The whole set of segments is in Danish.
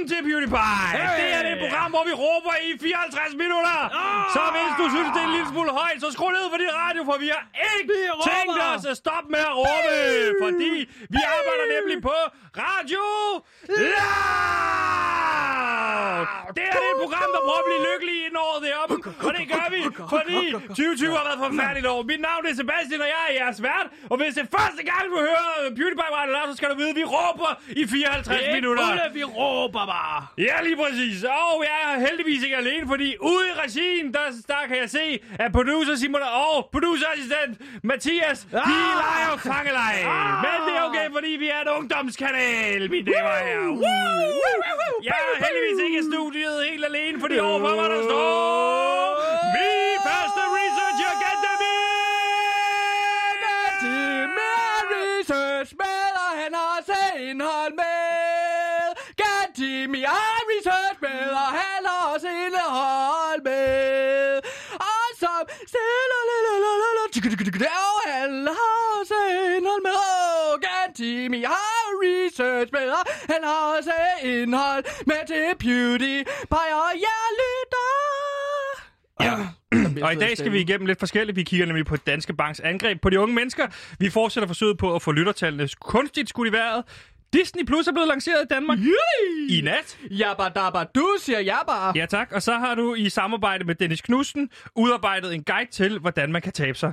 Velkommen til PewDiePie! Hey! Det er det program, hvor vi råber i 54 minutter! Så hvis du synes, det er en lille smule højt, så skru ned for din radio, for vi har ikke Vi tænkt os at stoppe med at råbe! Fordi vi arbejder nemlig på Radio Loud! Det er det program, der prøver at blive lykkelig inden året det er oppe. Og det gør vi, fordi 2020 har været et forfærdeligt år. Mit navn er Sebastian, og jeg er jeres vært. Og hvis det er første gang, du hører PewDiePie Radio Loud, så skal du vide, at vi råber i 54 minutter. Ulle, vi råber bare. Ja, lige præcis. Og jeg er heldigvis ikke alene, fordi ude i regien, der, der kan jeg se, at producer Simon og producerassistent Mathias, de Ah! leger fangeleje. Ah! Men det er okay, fordi vi er en ungdomskanal, mine damer og herrer. Jeg er heldigvis ikke i studiet helt alene, fordi overfor mig der står min første research academy! Til mere research med, og han har også indhold med. Gantimi har research med, og han har også indhold med. Og som stiller og han har også indhold med. Gatimi har research med, og han har også indhold med til PewDiePie, og jeg lytter. Ja. Og i dag skal vi igennem lidt forskelligt. Vi kigger nemlig på Danske Banks angreb på de unge mennesker. Vi fortsætter forsøget på at få lyttertallene kunstigt skudt i vejret. Disney Plus er blevet lanceret i Danmark Yay! i nat. Jabba dabba du, siger bare. Ja tak, og så har du i samarbejde med Dennis Knudsen udarbejdet en guide til, hvordan man kan tabe sig.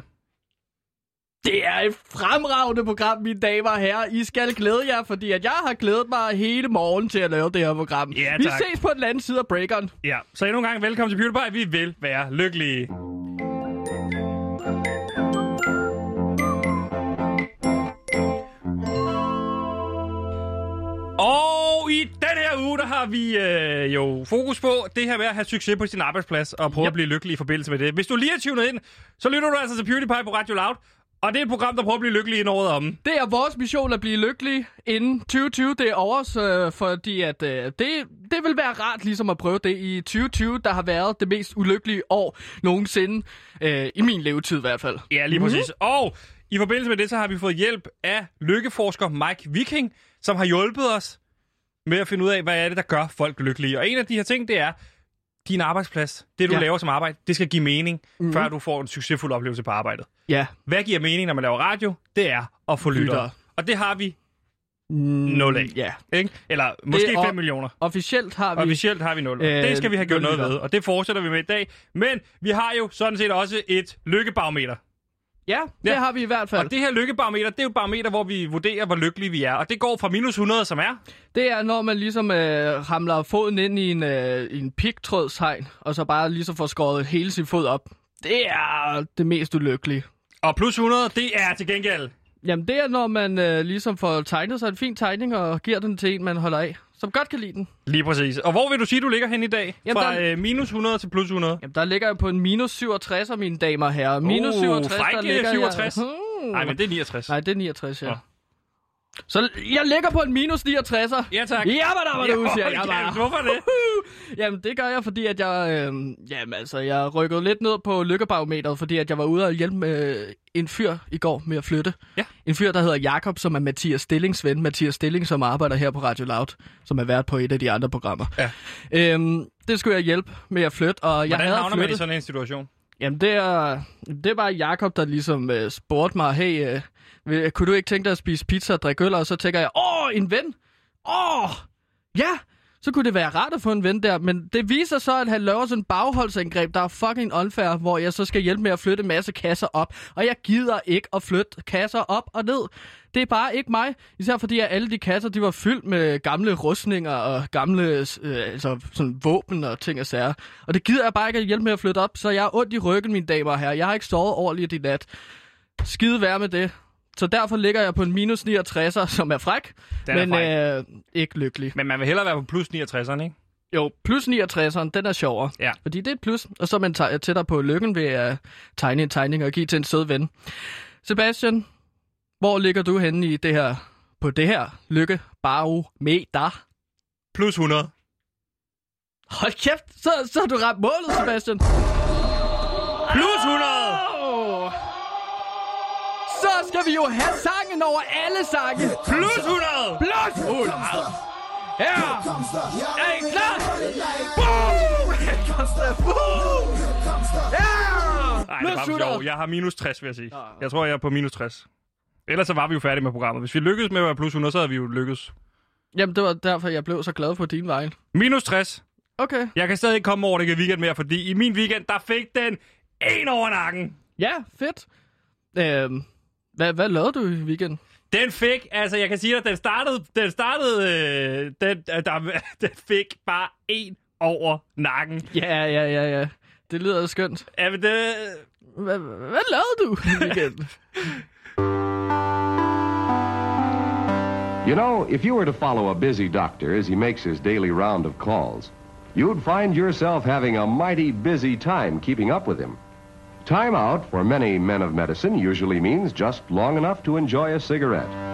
Det er et fremragende program, mine damer og herrer. I skal glæde jer, fordi at jeg har glædet mig hele morgen til at lave det her program. Ja, Vi tak. ses på den anden side af breakeren. Ja, så endnu en gang velkommen til PewDiePie. Vi vil være lykkelige. Og i den her uge, der har vi øh, jo fokus på det her med at have succes på sin arbejdsplads og prøve. Yep. at blive lykkelig i forbindelse med det. Hvis du lige er tunet ind, så lytter du altså til PewDiePie på Radio Loud. Og det er et program, der prøver at blive lykkelig inden året om. Det er vores mission at blive lykkelig inden 2020. Det er overs, øh, fordi at øh, det, det vil være rart ligesom at prøve det i 2020, der har været det mest ulykkelige år nogensinde. Øh, I min levetid i hvert fald. Ja, lige præcis. Mm-hmm. Og i forbindelse med det, så har vi fået hjælp af lykkeforsker Mike Viking, som har hjulpet os med at finde ud af, hvad er det, der gør folk lykkelige. Og en af de her ting, det er, din arbejdsplads, det du ja. Laver som arbejde, det skal give mening. Mhm. før du får en succesfuld oplevelse på arbejdet. Ja. Hvad giver mening, når man laver radio? Det er at få lyttere. Lyttere. Og det har vi, Mm, Nul af. Ja. ikke? Eller måske og- 5 millioner. Officielt har vi... Officielt har vi 0. Øh, det skal vi have gjort nul noget ved, og det fortsætter vi med i dag. Men vi har jo sådan set også et lykkebarometer. Ja, det Ja. har vi i hvert fald. Og det her lykkebarometer, det er jo et barometer, hvor vi vurderer, hvor lykkelige vi er. Og det går fra minus 100, som er... Det er, når man ligesom øh, ramler foden ind i en, øh, i en pigtrådshegn, og så bare ligesom får skåret hele sin fod op. Det er det mest ulykkelige. Og plus 100, det er til gengæld... Jamen, det er, når man øh, ligesom får tegnet sig en fin tegning og giver den til en, man holder af, som godt kan lide den. Lige præcis. Og hvor vil du sige, du ligger hen i dag? Jamen, Fra der- øh, minus 100 til plus 100? Jamen, der ligger jeg på en minus 67, mine damer og herrer. Minus Uh, 67, fræk, der ligger 67. jeg... Nej, men det er 69. Nej, det er 69, ja. Nå. Så jeg ligger på en minus 69'er. Ja, tak. Ja, hvad der var du, siger jeg bare. Hvorfor det? Jamen, det gør jeg, fordi at jeg, øh, jamen, altså, jeg rykkede lidt ned på lykkebarometeret, fordi at jeg var ude og hjælpe med en fyr i går med at flytte. Ja. En fyr, der hedder Jakob, som er Mathias Stillings ven. Mathias Stilling, som arbejder her på Radio Loud, som er vært på et af de andre programmer. Ja. Øhm, det skulle jeg hjælpe med at flytte, og jeg Hvordan havde havner man i flyttet. sådan en situation? Jamen, det er, det er bare Jakob, der ligesom øh, spurgte mig, hey, øh, kunne du ikke tænke dig at spise pizza og drikke øl? Og så tænker jeg, åh, en ven! Åh, ja! Så kunne det være rart at få en ven der, men det viser så, at han laver sådan en bagholdsangreb, der er fucking unfair, hvor jeg så skal hjælpe med at flytte en masse kasser op. Og jeg gider ikke at flytte kasser op og ned. Det er bare ikke mig. Især fordi at alle de kasser, de var fyldt med gamle rustninger og gamle øh, altså sådan våben og ting og sager. Og det gider jeg bare ikke at hjælpe med at flytte op, så jeg er ondt i ryggen, mine damer og herrer. Jeg har ikke sovet ordentligt i nat. Skide være med det. Så derfor ligger jeg på en minus 69'er, som er fræk, Den er men fræk. øh, ikke lykkelig. Men man vil hellere være på plus 69'eren, ikke? Jo, plus 69'eren, den er sjovere. Ja. Fordi det er et plus, og så er man tæ- tættere på lykken ved at tegne en tegning og give til en sød ven. Sebastian, hvor ligger du henne i det her, på det her lykke barometer? Plus 100. Hold kæft, så, så har du ramt målet, Sebastian. Plus 100! Så skal vi jo have sangen over alle sange. Plus 100! Plus 100! Her! Er I klar? Boom! Er bare for sjov. Jeg har minus 60, vil jeg sige. Jeg tror, jeg er på minus 60. Ellers så var vi jo færdige med programmet. Hvis vi lykkedes med at være plus 100, så havde vi jo lykkedes. Jamen, det var derfor, jeg blev så glad på din vej. Minus 60. Okay. Jeg kan stadig ikke komme over det weekend mere, fordi i min weekend, der fik den en over nakken. Ja, fedt. Øhm, hvad, hvad lavede du i weekenden? Den fik, altså jeg kan sige dig, den startede, den startede, øh, den, øh, der, den fik bare en over nakken. Ja, ja, ja, ja. Det lyder skønt. Ja, men det, Hvad, hvad lavede du i weekenden? You know, if you were to follow a busy doctor as he makes his daily round of calls, you'd find yourself having a mighty busy time keeping up with him. Time out for many men of medicine usually means just long enough to enjoy a cigarette.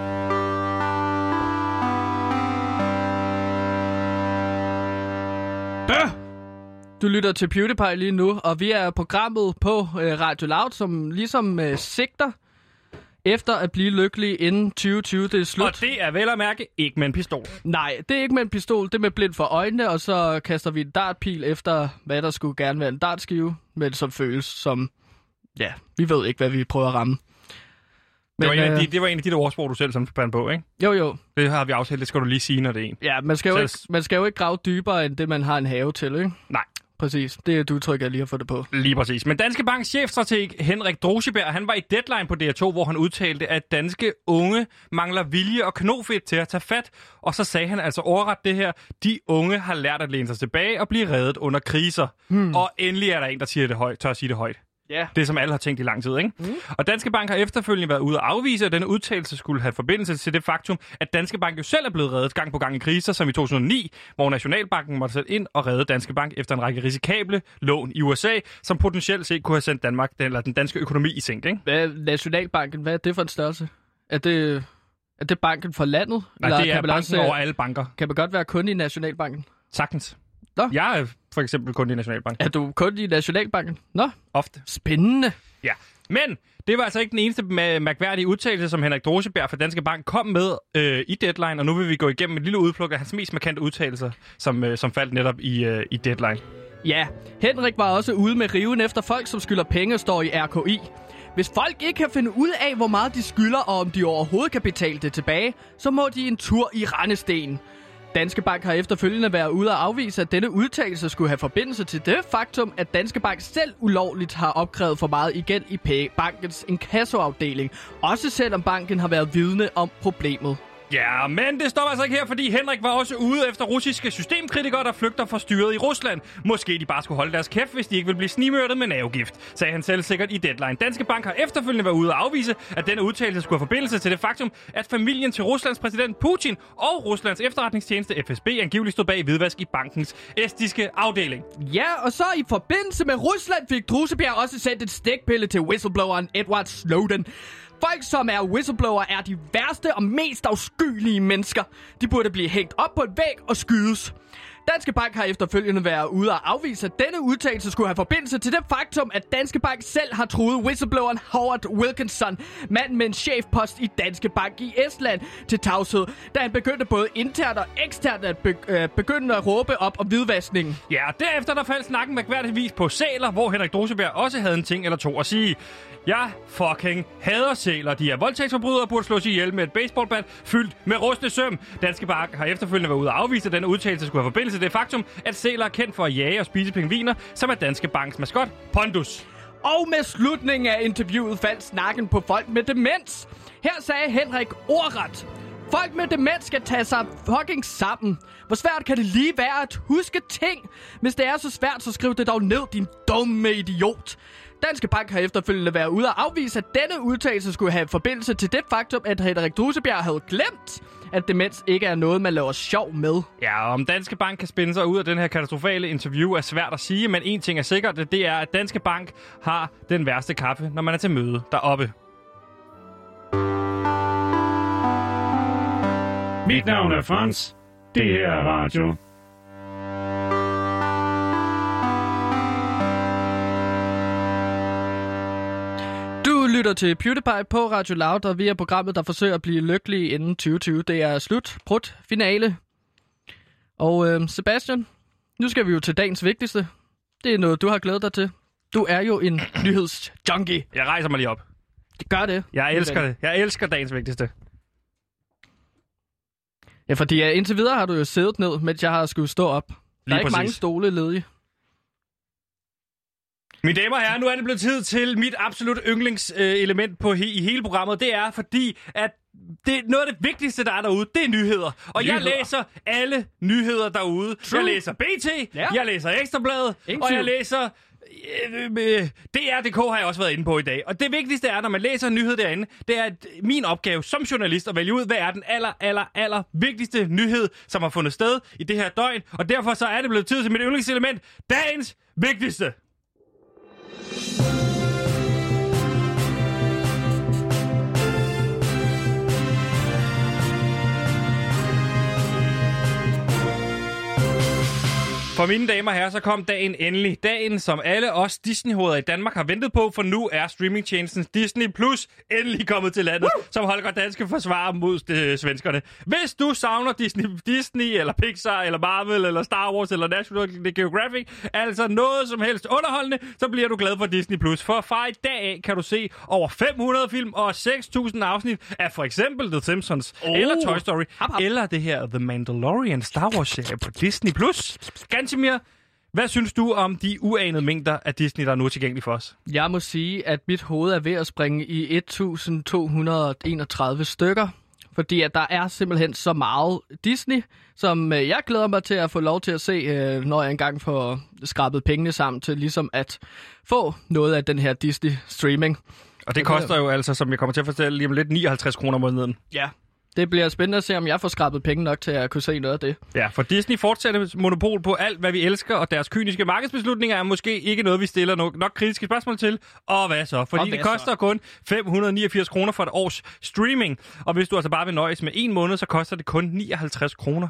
Du lytter til PewDiePie lige nu, og vi er programmet på øh, Radio Loud, som ligesom øh, sigter efter at blive lykkelig inden 2020. Det er slut. og det er vel at mærke ikke med en pistol. Nej, det er ikke med en pistol, det er med blind for øjnene, og så kaster vi en dartpil efter, hvad der skulle gerne være en dartskive, men som føles som, ja, vi ved ikke, hvad vi prøver at ramme. Det var, en af øh, de, det var en af de der ordsprog, du selv som fandt på, ikke? Jo, jo. Det har vi aftalt, det skal du lige sige, når det er en. Ja, man skal, jo ikke, man skal jo ikke grave dybere, end det, man har en have til, ikke? Nej, Præcis. Det er et udtryk, jeg lige har fået det på. lige præcis. Men Danske Banks chefstrateg Henrik Drosjeberg, han var i deadline på DR2, hvor han udtalte, at danske unge mangler vilje og knofedt til at tage fat. Og så sagde han altså overret det her. De unge har lært at læne sig tilbage og blive reddet under kriser. Hmm. Og endelig er der en, der siger det højt, tør at sige det højt. Ja. Det, som alle har tænkt i lang tid, ikke? Mm. Og Danske Bank har efterfølgende været ude at afvise, at denne udtalelse skulle have forbindelse til det faktum, at Danske Bank jo selv er blevet reddet gang på gang i kriser, som i 2009, hvor Nationalbanken måtte sætte ind og redde Danske Bank efter en række risikable lån i USA, som potentielt set kunne have sendt Danmark, den, eller den danske økonomi i sænk, ikke? Hvad, Nationalbanken, hvad er det for en størrelse? Er det, er det banken for landet? Nej, det er kan banken også, øh, over alle banker. kan man godt være kunde i Nationalbanken? Sagtens. Nå. Jeg for eksempel kun i Nationalbank. Er du kunde i Nationalbanken? Nå, Ofte. spændende. Ja, men det var altså ikke den eneste mærkværdige udtalelse, som Henrik Droseberg fra Danske Bank kom med øh, i Deadline, og nu vil vi gå igennem et lille udpluk af hans mest markante udtalelser, som, øh, som faldt netop i, øh, i Deadline. Ja, Henrik var også ude med riven efter folk, som skylder penge, står i RKI. Hvis folk ikke kan finde ud af, hvor meget de skylder, og om de overhovedet kan betale det tilbage, så må de en tur i Randesten. Danske Bank har efterfølgende været ude og afvise, at denne udtalelse skulle have forbindelse til det faktum, at Danske Bank selv ulovligt har opkrævet for meget igen i bankens inkassoafdeling. Også selvom banken har været vidne om problemet. Ja, men det står altså ikke her, fordi Henrik var også ude efter russiske systemkritikere, der flygter fra styret i Rusland. Måske de bare skulle holde deres kæft, hvis de ikke vil blive snimørtet med nervegift, sagde han selv sikkert i Deadline. Danske Bank har efterfølgende været ude og afvise, at denne udtalelse skulle have forbindelse til det faktum, at familien til Ruslands præsident Putin og Ruslands efterretningstjeneste FSB angiveligt stod bag hvidvask i bankens estiske afdeling. Ja, og så i forbindelse med Rusland fik Drusebjerg også sendt et stikpille til whistlebloweren Edward Snowden. Folk, som er whistleblower, er de værste og mest afskyelige mennesker. De burde blive hængt op på et væg og skydes. Danske Bank har efterfølgende været ude og afvise, at denne udtalelse skulle have forbindelse til det faktum, at Danske Bank selv har truet whistlebloweren Howard Wilkinson, manden med en chefpost i Danske Bank i Estland, til tavshed, da han begyndte både internt og eksternt at be- øh, begynde at råbe op om hvidvaskningen. Ja, derefter der faldt snakken mærkværdigvis på sæler, hvor Henrik Droseberg også havde en ting eller to at sige. Jeg fucking hader sæler. De er voldtægtsforbrydere og burde slås ihjel med et baseballbat fyldt med rustne søm. Danske Bank har efterfølgende været ude og afvise, at denne udtalelse skulle have forbindelse til det faktum, at sæler er kendt for at jage og spise pingviner, som er Danske Banks maskot, Pondus. Og med slutningen af interviewet faldt snakken på folk med demens. Her sagde Henrik ordret. Folk med demens skal tage sig fucking sammen. Hvor svært kan det lige være at huske ting? Hvis det er så svært, så skriv det dog ned, din dumme idiot. Danske Bank har efterfølgende været ude og afvise, at denne udtalelse skulle have forbindelse til det faktum, at Henrik Drusebjerg havde glemt, at demens ikke er noget, man laver sjov med. Ja, og om Danske Bank kan spænde sig ud af den her katastrofale interview er svært at sige, men en ting er sikkert, det er, at Danske Bank har den værste kaffe, når man er til møde deroppe. Mit navn er Frans. Det her er radio. Lytter til PewDiePie på Radio Loud, og vi er programmet, der forsøger at blive lykkelige inden 2020. Det er slut, prut, finale. Og øh, Sebastian, nu skal vi jo til dagens vigtigste. Det er noget, du har glædet dig til. Du er jo en nyhedsjunkie. Jeg rejser mig lige op. Gør det. Jeg elsker det. Jeg elsker dagens vigtigste. Ja, fordi ja, indtil videre har du jo siddet ned, mens jeg har skulle stå op. Der Lige er ikke præcis. mange stole ledige. Mine damer og herrer, nu er det blevet tid til mit absolut yndlingselement på he- i hele programmet. Det er fordi, at det er noget af det vigtigste, der er derude, det er nyheder. Og Nyheder. jeg læser alle nyheder derude. True. Jeg læser BT, Ja. jeg læser Ekstrabladet, Ingen og jeg læser... Øh, øh, DR.dk har jeg også været inde på i dag. Og det vigtigste er, når man læser en nyhed derinde, det er at min opgave som journalist at vælge ud, hvad er den aller, aller, aller vigtigste nyhed, som har fundet sted i det her døgn. Og derfor så er det blevet tid til mit yndlingselement, dagens vigtigste. Thank you. For mine damer og herrer, så kom dagen endelig. Dagen, som alle os Disney-hoveder i Danmark har ventet på, for nu er streamingtjenesten Disney Plus endelig kommet til landet, Woo! som Holger Danske forsvarer mod øh, svenskerne. Hvis du savner Disney, Disney, eller Pixar, eller Marvel, eller Star Wars, eller National Geographic, altså noget som helst underholdende, så bliver du glad for Disney Plus. For fra i dag af kan du se over 500 film og 6.000 afsnit af for eksempel The Simpsons, Oh. eller Toy Story, Hap, hap. eller det her The Mandalorian Star Wars-serie på Disney+. Plus. Gantimir, hvad synes du om de uanede mængder af Disney, der er nu er tilgængelige for os? Jeg må sige, at mit hoved er ved at springe i 1231 stykker. Fordi at der er simpelthen så meget Disney, som øh, jeg glæder mig til at få lov til at se, øh, når jeg engang får skrabet pengene sammen til ligesom at få noget af den her Disney-streaming. Og det koster jo altså, som jeg kommer til at fortælle lige om lidt, 59 kroner om måneden. Ja. Det bliver spændende at se, om jeg får skrabet penge nok til at kunne se noget af det. Ja, for Disney fortsætter monopol på alt, hvad vi elsker, og deres kyniske markedsbeslutninger er måske ikke noget, vi stiller nok, nok kritiske spørgsmål til. Og hvad så? Fordi Og det hvad koster så? kun 589 kroner for et års streaming. Og hvis du altså bare vil nøjes med en måned, så koster det kun 59 kroner.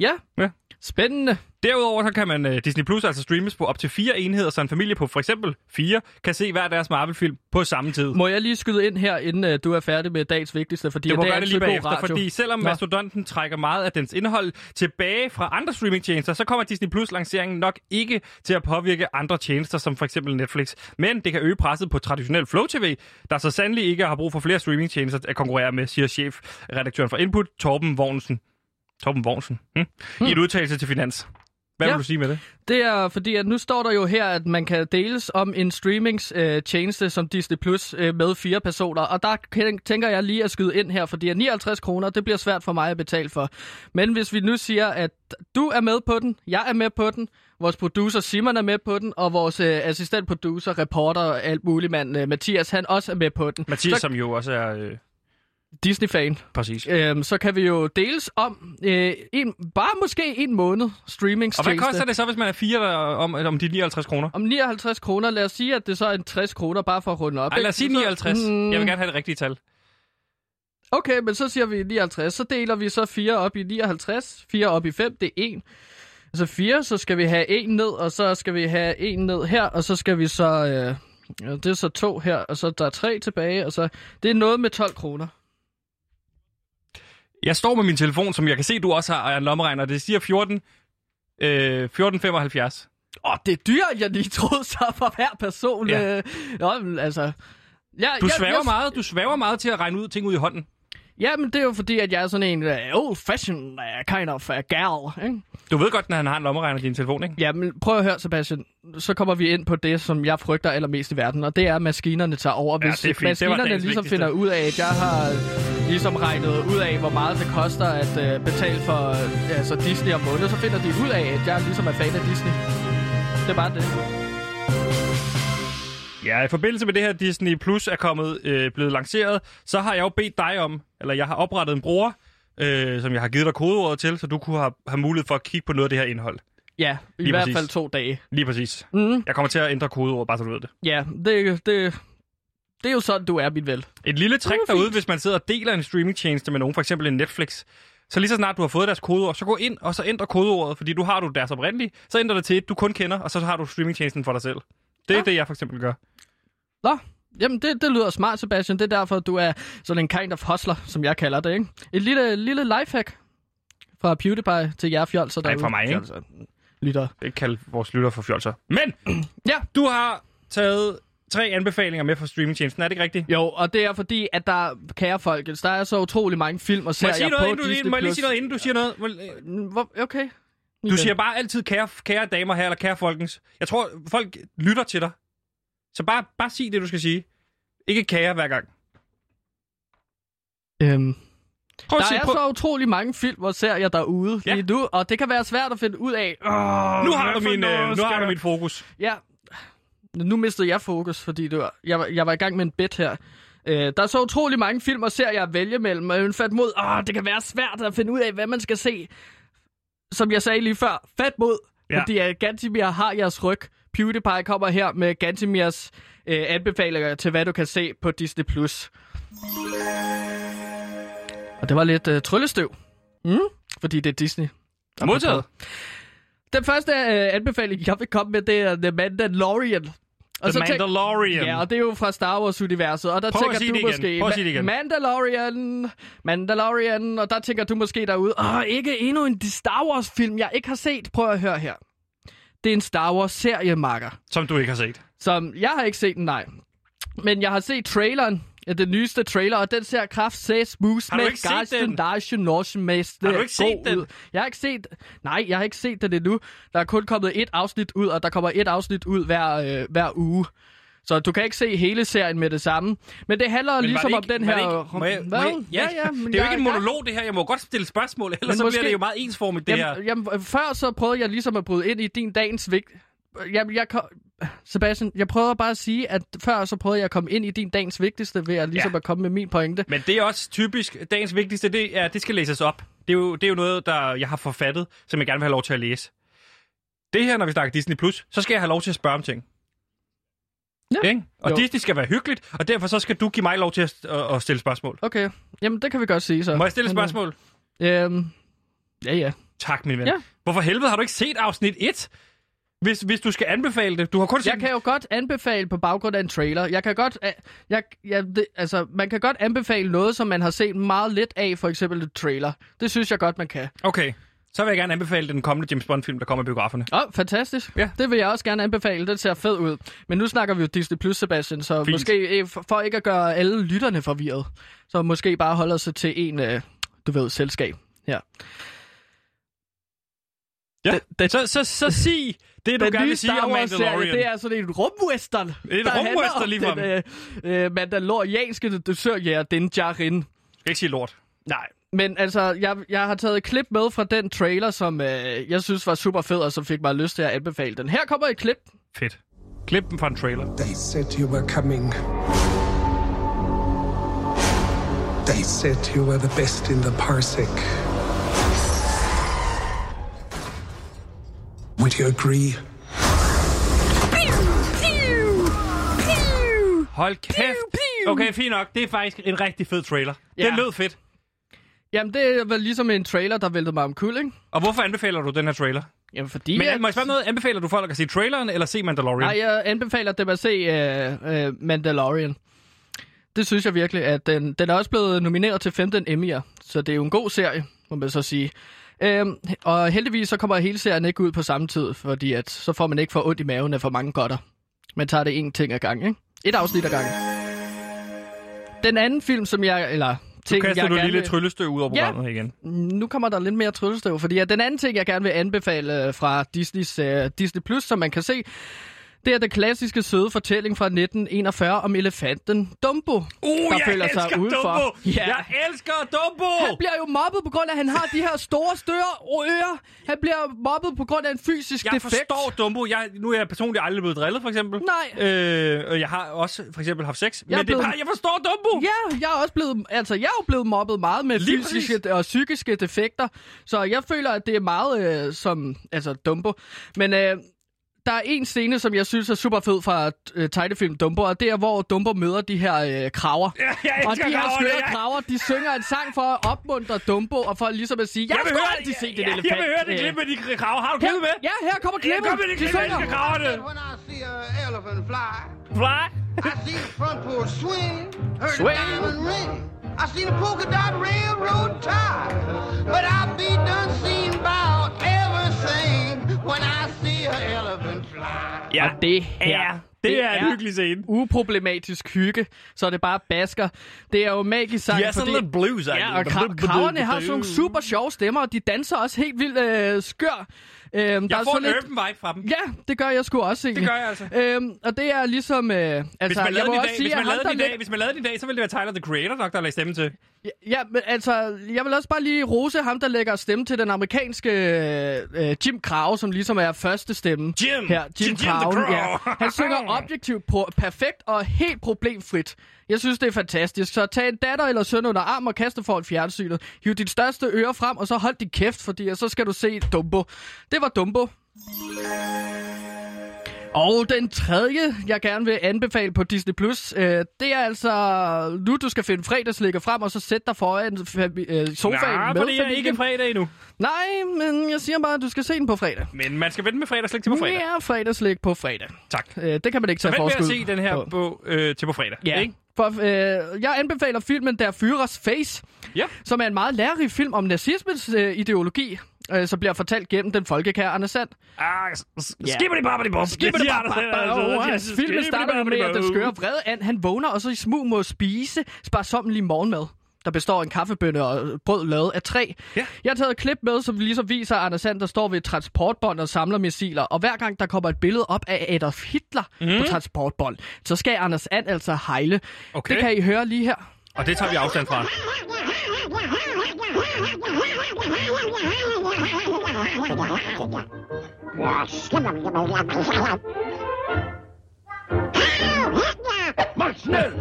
Ja. Ja. Spændende. Derudover så kan man uh, Disney Plus altså streames på op til fire enheder, så en familie på for eksempel fire kan se hver deres Marvel-film på samme tid. Må jeg lige skyde ind her, inden uh, du er færdig med dagens vigtigste? Fordi Det må det er gøre det lige bagefter, radio. fordi selvom Nå. Mastodonten trækker meget af dens indhold tilbage fra andre streamingtjenester, så kommer Disney Plus lanceringen nok ikke til at påvirke andre tjenester, som for eksempel Netflix. Men det kan øge presset på traditionel Flow TV, der så sandelig ikke har brug for flere streamingtjenester at konkurrere med, siger chefredaktøren for Input, Torben Vognsen. Torben Vognsen. Hm? I et udtalelse til Finans. Hvad Ja. vil du sige med det? Det er fordi, at nu står der jo her, at man kan deles om en streamingstjeneste som Disney Plus øh, med fire personer. Og der tænker jeg lige at skyde ind her, fordi at 59 kroner, det bliver svært for mig at betale for. Men hvis vi nu siger, at du er med på den, jeg er med på den, vores producer Simon er med på den, og vores øh, assistentproducer, reporter og alt muligt mand, øh, Mathias, han også er med på den. Mathias, så, som jo også er... Øh, Disney-fan. præcis. Øhm, så kan vi jo deles om øh, en, bare måske en måned Og streamingstjeneste. hvad koster det så, hvis man er fire der, om, om de 59 kroner? Om 59 kroner, lad os sige, at det så er en 60 kroner, bare for at runde op. Ej, lad os sige ikke? Så- 59. Mm, Jeg vil gerne have det rigtige tal. Okay, men så siger vi 59. Så deler vi så 4 op i 59. 4 op i 5, det er 1. Altså 4, så skal vi have 1 ned, og så skal vi have 1 ned her, og så skal vi så... Øh, det er så 2 her, og så der er 3 tilbage, og så... Det er noget med 12 kroner. Jeg står med min telefon, som jeg kan se, du også har, og er en lommeregner. Det siger 14, øh, 1475. Åh, oh, det er dyrt, jeg lige troede så for hver person. Ja. Øh, men altså... Ja, Du jeg- svæver jeg- meget, du svæver meget til at regne ud ting ud i hånden. Ja, men det er jo fordi, at jeg er sådan en uh, old-fashioned uh, kind of uh, gal, ikke? Du ved godt, når han har en lommeregner i din telefon, ikke? Ja, men prøv at høre, Sebastian. Så kommer vi ind på det, som jeg frygter allermest i verden, og det er, at maskinerne tager over. Ja, Hvis det er fint. Det var maskinerne dagens ligesom vigtigste. finder ud af, at jeg har ligesom regnet ud af, hvor meget det koster at uh, betale for uh, altså Disney om måneden, så finder de ud af, at jeg ligesom er fan af Disney. Det er bare det. Ja, i forbindelse med det her Disney Plus er kommet, øh, blevet lanceret, så har jeg jo bedt dig om, eller jeg har oprettet en bruger, øh, som jeg har givet dig kodeordet til, så du kunne have, have mulighed for at kigge på noget af det her indhold. Ja, i Lige hvert præcis. fald to dage. Lige præcis. Mm, Jeg kommer til at ændre kodeordet, bare så du ved det. ja, det, det, det er jo sådan, du er, mit vel. Et lille trick er derude, fint. hvis man sidder og deler en streamingtjeneste med nogen, for eksempel en Netflix, så lige så snart du har fået deres kodeord, så gå ind og så ændre kodeordet, fordi du har du deres oprindelige, så ændrer det til et, du kun kender, og så har du streamingtjenesten for dig selv. Det er Ja. det, jeg for eksempel gør. Nå, jamen det, det lyder smart, Sebastian. Det er derfor, du er sådan en kind of hustler, som jeg kalder det, ikke? Et lille, lille lifehack fra PewDiePie til jer fjolser Nej, derude. fra mig, ikke? Fjolser. Lytter. Ikke kalde vores lytter for fjolser. Men Ja, du har taget tre anbefalinger med fra streamingtjenesten. Er det ikke rigtigt? jo, og det er fordi, at der, kære folkens, der er så utrolig mange film og Må serier jeg, sige noget, på inden du, Disney+. må jeg lige sige noget, inden du siger noget? Må- Mm, Hvor, okay. Du siger bare altid kære, kære damer her, eller kære folkens. Jeg tror, folk lytter til dig. Så bare, bare sig det, du skal sige. Ikke kære hver gang. Øhm, Prøv der se, er prøv. så utrolig mange film og serier derude Ja. lige nu, og det kan være svært at finde ud af. Oh, Nu har, du min, øh, nu har du mit fokus. Ja, nu mistede jeg fokus, fordi det var, jeg, var, jeg var i gang med en bit her. Øh, der er så utrolig mange film og serier at vælge mellem, og jeg fandt mod, åh, det kan være svært at finde ud af, hvad man skal se. Som jeg sagde lige før, fat mod, Ja. ja. fordi uh, Gantimir har jeres ryg. PewDiePie kommer her med Gantimirs øh, anbefalinger til, hvad du kan se på Disney+. Plus. Og det var lidt øh, tryllestøv. Mm? Fordi det er Disney. Modtaget. Den første øh, anbefaling, jeg vil komme med, det er The Mandalorian. Og The tænk- Mandalorian. Ja, og det er jo fra Star Wars-universet, og der Prøv tænker du måske... Prøv at sige det igen. Mandalorian, Mandalorian, og der tænker du måske derude, åh, ikke endnu en Star Wars-film, jeg ikke har set. Prøv at høre her. Det er en Star Wars-serie, Marker. Som du ikke har set. Som, jeg har ikke set den, nej. Men jeg har set traileren, ja, den nyeste trailer, og den ser kraft says du med den? Geisten Norsen med Har du ikke set den? Ud. Jeg har ikke set... Nej, jeg har ikke set den endnu. Der er kun kommet et afsnit ud, og der kommer et afsnit ud hver, øh, hver uge. Så du kan ikke se hele serien med det samme. Men det handler Men ligesom det om ikke, den var her... det ikke, må jeg, må jeg, ja, ja, men det er jo ikke en monolog, det her. Jeg må godt stille spørgsmål, ellers Men så måske- bliver det jo meget ensformigt, det her. Jamen, jamen, før så prøvede jeg ligesom at bryde ind i din dagens vigt. Jamen, jeg kom... Sebastian, jeg prøver bare at sige, at før så prøvede jeg at komme ind i din dagens vigtigste ved at ligesom Ja. at komme med min pointe. Men det er også typisk, dagens vigtigste, det er, det skal læses op. Det er jo, det er jo noget, der jeg har forfattet, som jeg gerne vil have lov til at læse. Det her, når vi snakker Disney+, Plus, så skal jeg have lov til at spørge om ting. Ja. Ikke? Og Jo. Disney skal være hyggeligt, og derfor så skal du give mig lov til at, at, at stille spørgsmål. Okay, jamen det kan vi godt sige så. Må jeg stille et øh, spørgsmål? Øhm, ja, ja. Tak, min ven. Ja. Hvorfor helvede har du ikke set afsnit 1? Hvis, hvis du skal anbefale det. Du har kun set... Jeg kan jo godt anbefale på baggrund af en trailer. Jeg kan godt, øh, jeg, jeg, det, altså, man kan godt anbefale noget, som man har set meget lidt af, for eksempel et trailer. Det synes jeg godt, man kan. Okay. Så vil jeg gerne anbefale den kommende James Bond-film, der kommer i biograferne. Åh, oh, fantastisk. Ja. Det vil jeg også gerne anbefale. Den ser fed ud. Men nu snakker vi jo Disney Plus, Sebastian, så Fint. måske øh, for, ikke at gøre alle lytterne forvirret, så måske bare holde sig til en, øh, du ved, selskab. Ja. Ja. Den, den, Så, så, så sig det, du den gerne vil sige om Mandalorian. det er sådan en rumwestern. Det er handler rumwestern om ligefrem. Den øh, øh, mandalorianske dusørjæger, den Jarin. skal ikke sige lort. Nej, men altså, jeg, jeg har taget et klip med fra den trailer, som øh, jeg synes var super fed, og som fik mig lyst til at anbefale den. Her kommer et klip. Fedt. Klip dem fra en trailer. They said you were coming. They said you were the best in the parsec. Would you agree? Hold kæft. Okay, fint nok. Det er faktisk en rigtig fed trailer. Ja. Ja. Den lød fedt. Jamen, det er vel ligesom en trailer, der væltede mig om kul, ikke? Og hvorfor anbefaler du den her trailer? Jamen, fordi... Men at- må jeg spørge noget? Anbefaler du folk at se traileren eller se Mandalorian? Nej, jeg anbefaler dem at se uh, uh, Mandalorian. Det synes jeg virkelig, at den, den er også blevet nomineret til 15 Emmy'er, så det er jo en god serie, må man så sige. Øhm, og heldigvis så kommer hele serien ikke ud på samme tid, fordi at, så får man ikke for ondt i maven af for mange godter. Man tager det en ting ad gang, ikke? Et afsnit ad gang. Den anden film, som jeg... Eller Nu ting, kaster jeg du gerne lille vil- tryllestøv ud over Ja. programmet igen. nu kommer der lidt mere tryllestøv, fordi at den anden ting, jeg gerne vil anbefale øh, fra Disneys, uh, Disney Plus, som man kan se, det er den klassiske søde fortælling fra 1941 om elefanten Dumbo, Uh, der jeg føler sig udenfor. Dumbo! Ja. Jeg elsker Dumbo! Han bliver jo mobbet på grund af, at han har de her store støre ører. Han bliver mobbet på grund af en fysisk Jeg defekt. forstår Dumbo. Jeg, nu er jeg personligt aldrig blevet drillet, for eksempel. Nej. Øh, og jeg har også for eksempel haft sex. Jeg men er det er blevet- bare, jeg forstår Dumbo! Ja, jeg er også blevet, altså jeg er jo blevet mobbet meget med Lige fysiske og psykiske defekter, så jeg føler, at det er meget øh, som, altså Dumbo. Men øh, der er en scene, som jeg synes er super fed fra øh, tegnefilm Dumbo, og det er, hvor Dumbo møder de her øh, kraver. Ja, jeg og elsker de her skøre ja. kraver, de synger en sang for at opmuntre Dumbo, og for ligesom at sige, jeg, Jeg vil høre, altid se jeg, den jeg, elefant. jeg vil høre det klip med de kraver. Har du klippet med? Ja, her kommer klippet. Kom med det de klip med synger. de kraverne. When I see an elephant fly, Fly. I see the front porch swing, heard Swing. a diamond ring. I seen a polka dot railroad tie, but I be done seen about everything when I see an elephant fly. Ja, det her, er, det er en hyggelig scene. uproblematisk hygge, så det bare basker. Det er jo magisk sang, De er sådan fordi... lidt blues Ja, og kra- kraverne har sådan nogle super sjove stemmer, og de danser også helt vildt øh, skør. Øhm, der Jeg er får en lidt... urban vibe fra dem. Ja, det gør jeg sgu også egentlig. Det gør jeg altså. Øhm, og det er ligesom... Øh, altså, Hvis man lavede den i dag, sige, hvis man lavede den i der dag, læg- hvis man lavede den i dag, så ville det være Tyler, the Creator, nok, der lagde stemme til. Ja, men altså, jeg vil også bare lige rose ham, der lægger stemme til den amerikanske øh, Jim Krause, som ligesom er første stemme Jim! her. Jim Jim Krause, Crow. ja. Han synger objektivt på, perfekt og helt problemfrit. Jeg synes, det er fantastisk. Så tag en datter eller søn under arm og kaste for et fjernsynet. Hiv dit største øre frem, og så hold din kæft, fordi så skal du se Dumbo. Det var Dumbo. Og den tredje, jeg gerne vil anbefale på Disney+, Plus, øh, det er altså nu, du skal finde fredagslægger frem, og så sætte dig foran øh, sofaen Nej, med for det er familien. ikke fredag endnu. Nej, men jeg siger bare, at du skal se den på fredag. Men man skal vente med fredagslæg til på fredag. Ja, fredagslæg på fredag. Tak. Øh, det kan man ikke Så tage vent med forskud at se den her på. på, øh, til på fredag. Ja, Ikke? For øh, jeg anbefaler filmen Der Führers Face, Ja. som er en meget lærerig film om nazismens øh, ideologi, øh, som bliver fortalt gennem den folkekære Anders Sand. Ah, s- s- Ja. skibbidi bobbidi bob. Skibbidi bop, bop, bop. altså. Filmen starter med, at den skøre vrede and, han vågner, og så i smug må spise sparsomlig morgenmad der består af en kaffebønne og brød lavet af træ. Ja. Jeg har taget et klip med, som ligesom viser, at Anders Sand, der står ved et transportbånd og samler missiler. Og hver gang der kommer et billede op af Adolf Hitler mm. på transportbånd, så skal Anders And altså hejle. Okay. Det kan I høre lige her. Og det tager vi afstand fra. Det er skørt.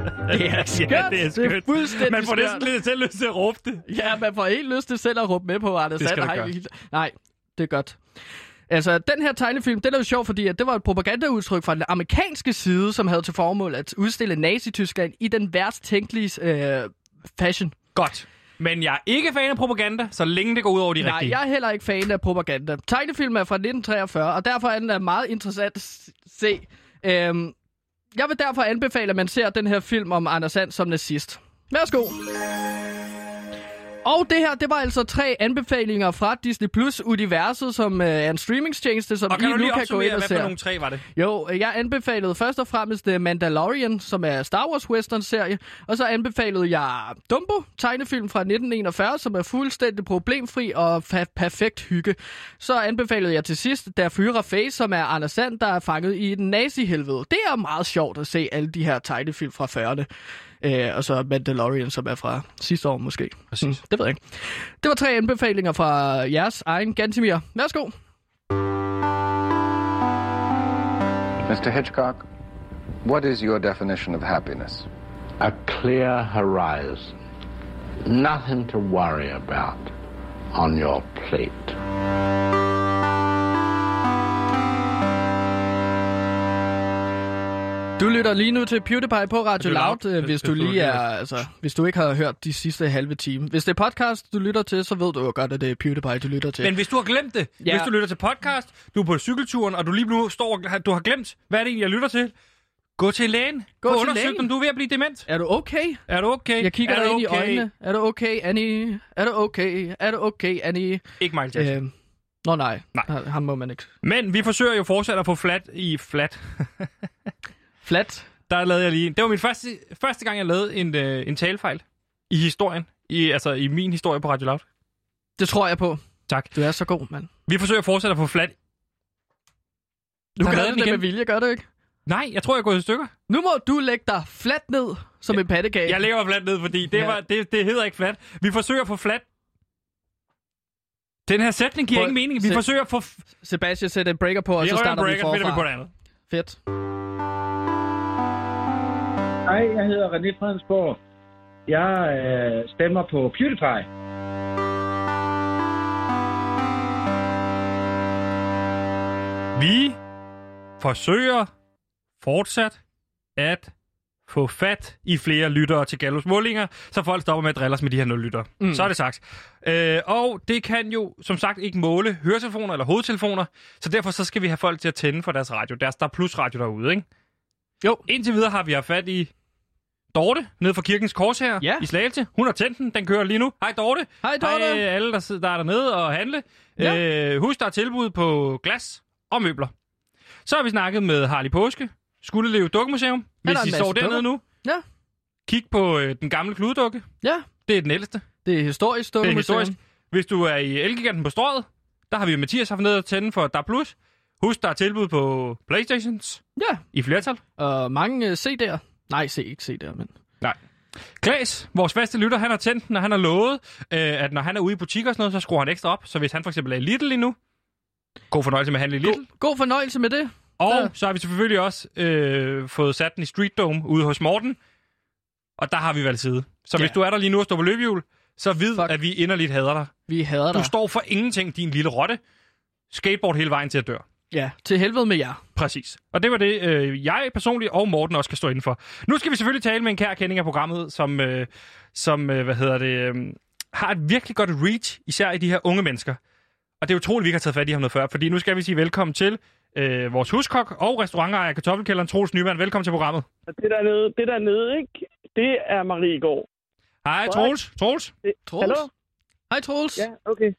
Ja, det er Det er fuldstændig Man får næsten lidt selv lyst til at råbe det. Ja, man får helt lyst til selv at råbe med på Anders Det skal Sand. Hitler. Nej, det er godt. Altså, den her tegnefilm, den er jo sjov, fordi at det var et propagandaudtryk fra den amerikanske side, som havde til formål at udstille Nazi-Tyskland i den værst tænkelige øh, fashion. Godt. Men jeg er ikke fan af propaganda, så længe det går ud over de Nej, rigtige. jeg er heller ikke fan af propaganda. Tegnefilm er fra 1943, og derfor er den meget interessant at se. Øhm, jeg vil derfor anbefale, at man ser den her film om Anders Sand som nazist. Værsgo. Og det her, det var altså tre anbefalinger fra Disney Plus Universet, som øh, er en streamingstjeneste, som Og kan I nu lige kan gå ind og hvad for se. nogle tre var det? Jo, øh, jeg anbefalede først og fremmest The Mandalorian, som er Star Wars western-serie. Og så anbefalede jeg Dumbo, tegnefilm fra 1941, som er fuldstændig problemfri og fa- perfekt hygge. Så anbefalede jeg til sidst Der Fyre Face, som er Anders Sand, der er fanget i den nazi-helvede. Det er meget sjovt at se alle de her tegnefilm fra 40'erne. Øh, og så Mandalorian, som er fra sidste år måske. Præcis. Mm, det ved jeg ikke. Det var tre anbefalinger fra jeres egen Gantimir. Værsgo. Mr. Hitchcock, what is your definition of happiness? a clear horizon. Nothing to worry about on your plate. Du lytter lige nu til PewDiePie på Radio Loud, Loud, øh, hvis du hvis du lige er, altså, hvis du ikke har hørt de sidste halve time. Hvis det er podcast, du lytter til, så ved du jo godt, at det er PewDiePie, du lytter til. Men hvis du har glemt det, Ja. hvis du lytter til podcast, du er på cykelturen, og du lige nu står og du har glemt, hvad er det egentlig, jeg lytter til? Gå til lægen. Gå Få til undersøgt, lægen. om du er ved at blive dement. Er du okay? Er du okay? Jeg kigger er dig ind i okay? øjnene. Er du okay, Annie? Er du okay? Er du okay, Annie? Ikke Michael Jackson. Øh, nå nej, Nej. Ha- ham må man ikke. Men vi forsøger jo fortsat at få flat i flat. Flat. Der lavede jeg lige... Det var min første, første gang, jeg lavede en, øh, en talefejl i historien. I, altså i min historie på Radio Loud. Det tror jeg på. Tak. Du er så god, mand. Vi forsøger fortsat at få flat... Du det den med igen. vilje, gør du ikke? Nej, jeg tror, jeg er gået i stykker. Nu må du lægge dig fladt ned som en pattekage. Jeg lægger mig flat ned, fordi det, Ja. var, det, det hedder ikke flat. Vi forsøger at få flat... Den her sætning giver Prøv- ingen mening. Vi se- forsøger at få... Sebastian sætter en breaker på, og Vi så starter vi breaker, så finder vi på forfra. det andet. Fedt. Hej, jeg hedder René Fredensborg. Jeg øh, stemmer på PewDiePie. Vi forsøger fortsat at få fat i flere lyttere til Gallos målinger, så folk stopper med at drille os med de her nul lyttere. Mm. Så er det sagt. Øh, og det kan jo, som sagt, ikke måle høretelefoner eller hovedtelefoner, så derfor så skal vi have folk til at tænde for deres radio. Deres, der er plus radio derude, ikke? Jo. Indtil videre har vi haft fat i Dorte, nede fra Kirkens Kors her Ja. i Slagelse. Hun har tændt den. Den kører lige nu. Hej Dorte. Hej, Dorte. Hej alle, der, sidder- der er dernede og handle. Ja. Øh, husk, der er tilbud på glas og møbler. Så har vi snakket med Harley Påske, Skuldelev Dukkemuseum. der Hvis I står dernede nu, Ja, kig på øh, den gamle kludedukke. ja. Det er den ældste. Det er historisk Det er dukkemuseum. historisk. Hvis du er i Elgiganten på strøget, der har vi Mathias haft ned og tænde for DAB+. Husk, der er tilbud på Playstations Ja, i flertal. og mange øh, CD'er. Nej, se ikke CD'er, men... Nej. Klaas, vores faste lytter, han har tændt den, og han har lovet, øh, at når han er ude i butikker og sådan noget, så skruer han ekstra op. Så hvis han for eksempel er i Lidl lige nu, god fornøjelse med at handle i Lidl. God, god fornøjelse med det. Og Ja. så har vi selvfølgelig også øh, fået sat den i Street Dome ude hos Morten. Og der har vi valgt side. Så Ja. hvis du er der lige nu og står på løbehjul, så vid, Fuck. at vi inderligt hader dig. Vi hader Du dig. står for ingenting, din lille rotte. Skateboard hele vejen til at dø. Ja, til helvede med jer. Præcis. Og det var det, øh, jeg personligt og Morten også kan stå for. Nu skal vi selvfølgelig tale med en kær kending af programmet, som, øh, som øh, hvad hedder det, øh, har et virkelig godt reach, især i de her unge mennesker. Og det er utroligt, at vi ikke har taget fat i ham noget før, fordi nu skal vi sige velkommen til øh, vores huskok og restaurantejer af Kartoffelkælderen, Troels Nyman. Velkommen til programmet. Det der nede, det der nede, ikke? Det er Marie Gård. Hej, Troels. Troels. Troels? Hallo? Hej, Troels. Ja, okay.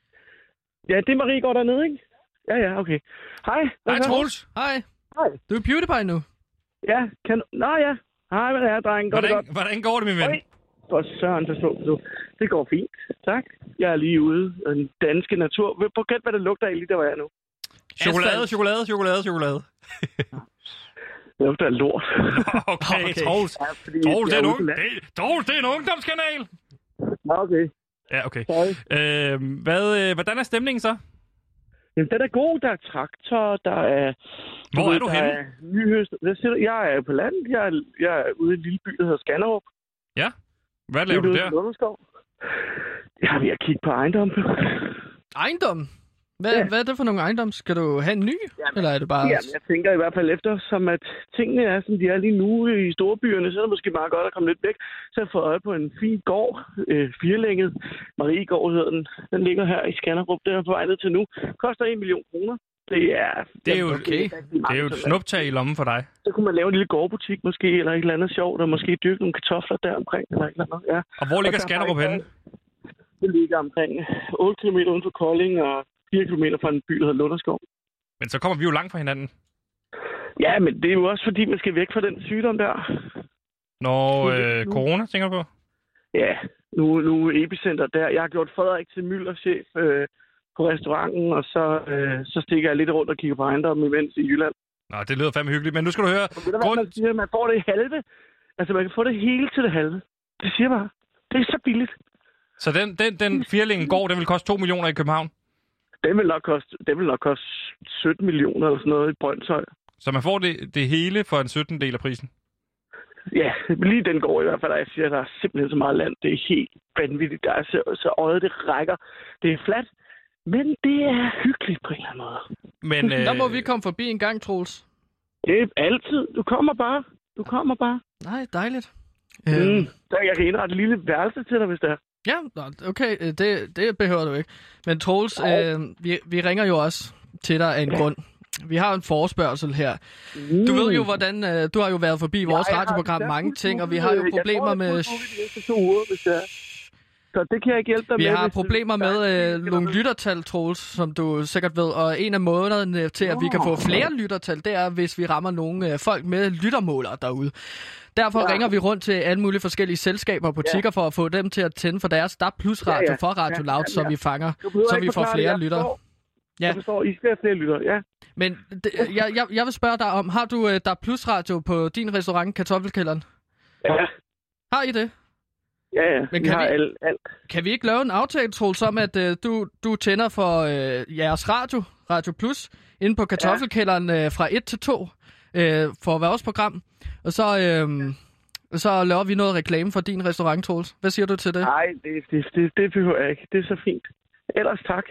Ja, det er Marie Gård dernede, ikke? Ja, ja, okay. Hej. Hej? Troels. Hej. Hej. Du er PewDiePie nu. Ja, kan du... Nå ja. Hej, hvad er dreng? Går det Hvordan, godt? hvordan går det, min ven? Oj. For søren, så så du. Det går fint. Tak. Jeg er lige ude i den danske natur. På gæt, hvad det lugter af lige der, hvor jeg er nu. Chokolade, Asfalt. chokolade, chokolade, chokolade. Det lugter af lort. Okay, Okay. Troels. Ja, Troels, det er en, det, Troels, det er en ungdomskanal. Nå, okay. Ja, okay. Sorry. Øh, hvad, øh, hvordan er stemningen så? Jamen, den er god. Der er traktor, der er... Hvor er du henne? Er nyhøst. Jeg er på landet. Jeg er, jeg er ude i en lille by, der hedder Skanderup. Ja? Hvad laver du der? Jeg er ved at kigge på ejendommen. Ejendom. Hvad, Ja. hvad er det for nogle ejendom? Skal du have en ny? Jamen, Eller er det bare... Jamen, jeg tænker i hvert fald efter, som at tingene er, som de er lige nu i storbyerne, så er det måske meget godt at komme lidt væk. Så jeg fået øje på en fin gård, øh, firelænget. Mariegård hedder den. Den ligger her i Skanderup. Den er på vej ned til nu. Koster 1 million kroner. Det er... Det er jo, Okay. det er jo et snuptag i lommen for dig. Så kunne man lave en lille gårdbutik måske, eller et eller andet sjovt, og måske dyrke nogle kartofler der omkring, eller et eller andet. Ja. Og hvor ligger Og der Skanderup henne? Det ligger omkring 8 km uden for Kolding, og 4 km fra en by, der hedder Lunderskov. Men så kommer vi jo langt fra hinanden. Ja, men det er jo også fordi, man skal væk fra den sygdom der. Når øh, corona, tænker du på? Ja, nu, nu er epicenter der. Jeg har gjort Frederik til Møller-chef øh, på restauranten, og så, øh, så stikker jeg lidt rundt og kigger på ejendommen imens i Jylland. Nå, det lyder fandme hyggeligt. Men nu skal du høre. Ved du Grund... man siger? Man får det halve. Altså, man kan få det hele til det halve. Det siger bare. Det er så billigt. Så den, den, den firlingen går, den vil koste 2 millioner i København. Det vil nok koste, det vil nok koste 17 millioner eller sådan noget i Brøndshøj. Så man får det, det hele for en 17 del af prisen. Ja, lige den går i hvert fald, og jeg siger, at der er simpelthen så meget land. Det er helt vanvittigt. Der er så, så øjet, det rækker. Det er fladt, men det er hyggeligt på en eller anden måde. Men øh, Der må vi komme forbi en gang, Troels. Det er altid. Du kommer bare. Du kommer bare. Nej, dejligt. Mm. Øhm, Så jeg kan indrette et lille værelse til dig, hvis det er. Ja, okay, øh, det, det behøver du ikke. Men Troels, øh, vi, vi ringer jo også til dig af en grund. Vi har en forespørgsel her. Du ved jo, hvordan... Øh, du har jo været forbi vores Jeg har radioprogram mange ting, og vi har jo jeg problemer tror, er med... fuldt muligt de næste to uger, hvis er. Så det kan jeg ikke hjælpe dig Vi med. har hvis du- problemer med øh, nogle lyttertal, Troels, som du sikkert ved, og en af måderne til, at vi kan få flere lyttertal, det er, hvis vi rammer nogle øh, folk med lyttermålere derude. Derfor Ja. ringer vi rundt til alle mulige forskellige selskaber og butikker for at få dem til at tænde for deres DAB Plus radio Ja, ja. for Radio Ja, Loud, ja, så ja. vi fanger, så vi får flere lyttere. Ja. Jeg forstår, I skal have flere lyttere, ja. Men det, jeg, jeg, jeg vil spørge dig om, har du øh, DAB Plus radio på din restaurant, Kartoffelkælderen? Ja, Har I det? Ja, ja. Men Vi kan har vi- alt, alt. Kan vi ikke lave en aftale, Troels, om at øh, du, du tænder for øh, jeres radio, Radio Plus, inde på kartoffelkælderen øh, fra 1 til 2 øh, for vores program, og så, øh, så laver vi noget reklame for din restaurant, Troels. Hvad siger du til det? Nej, det, det, det, det behøver jeg ikke. Det er så fint. Ellers tak.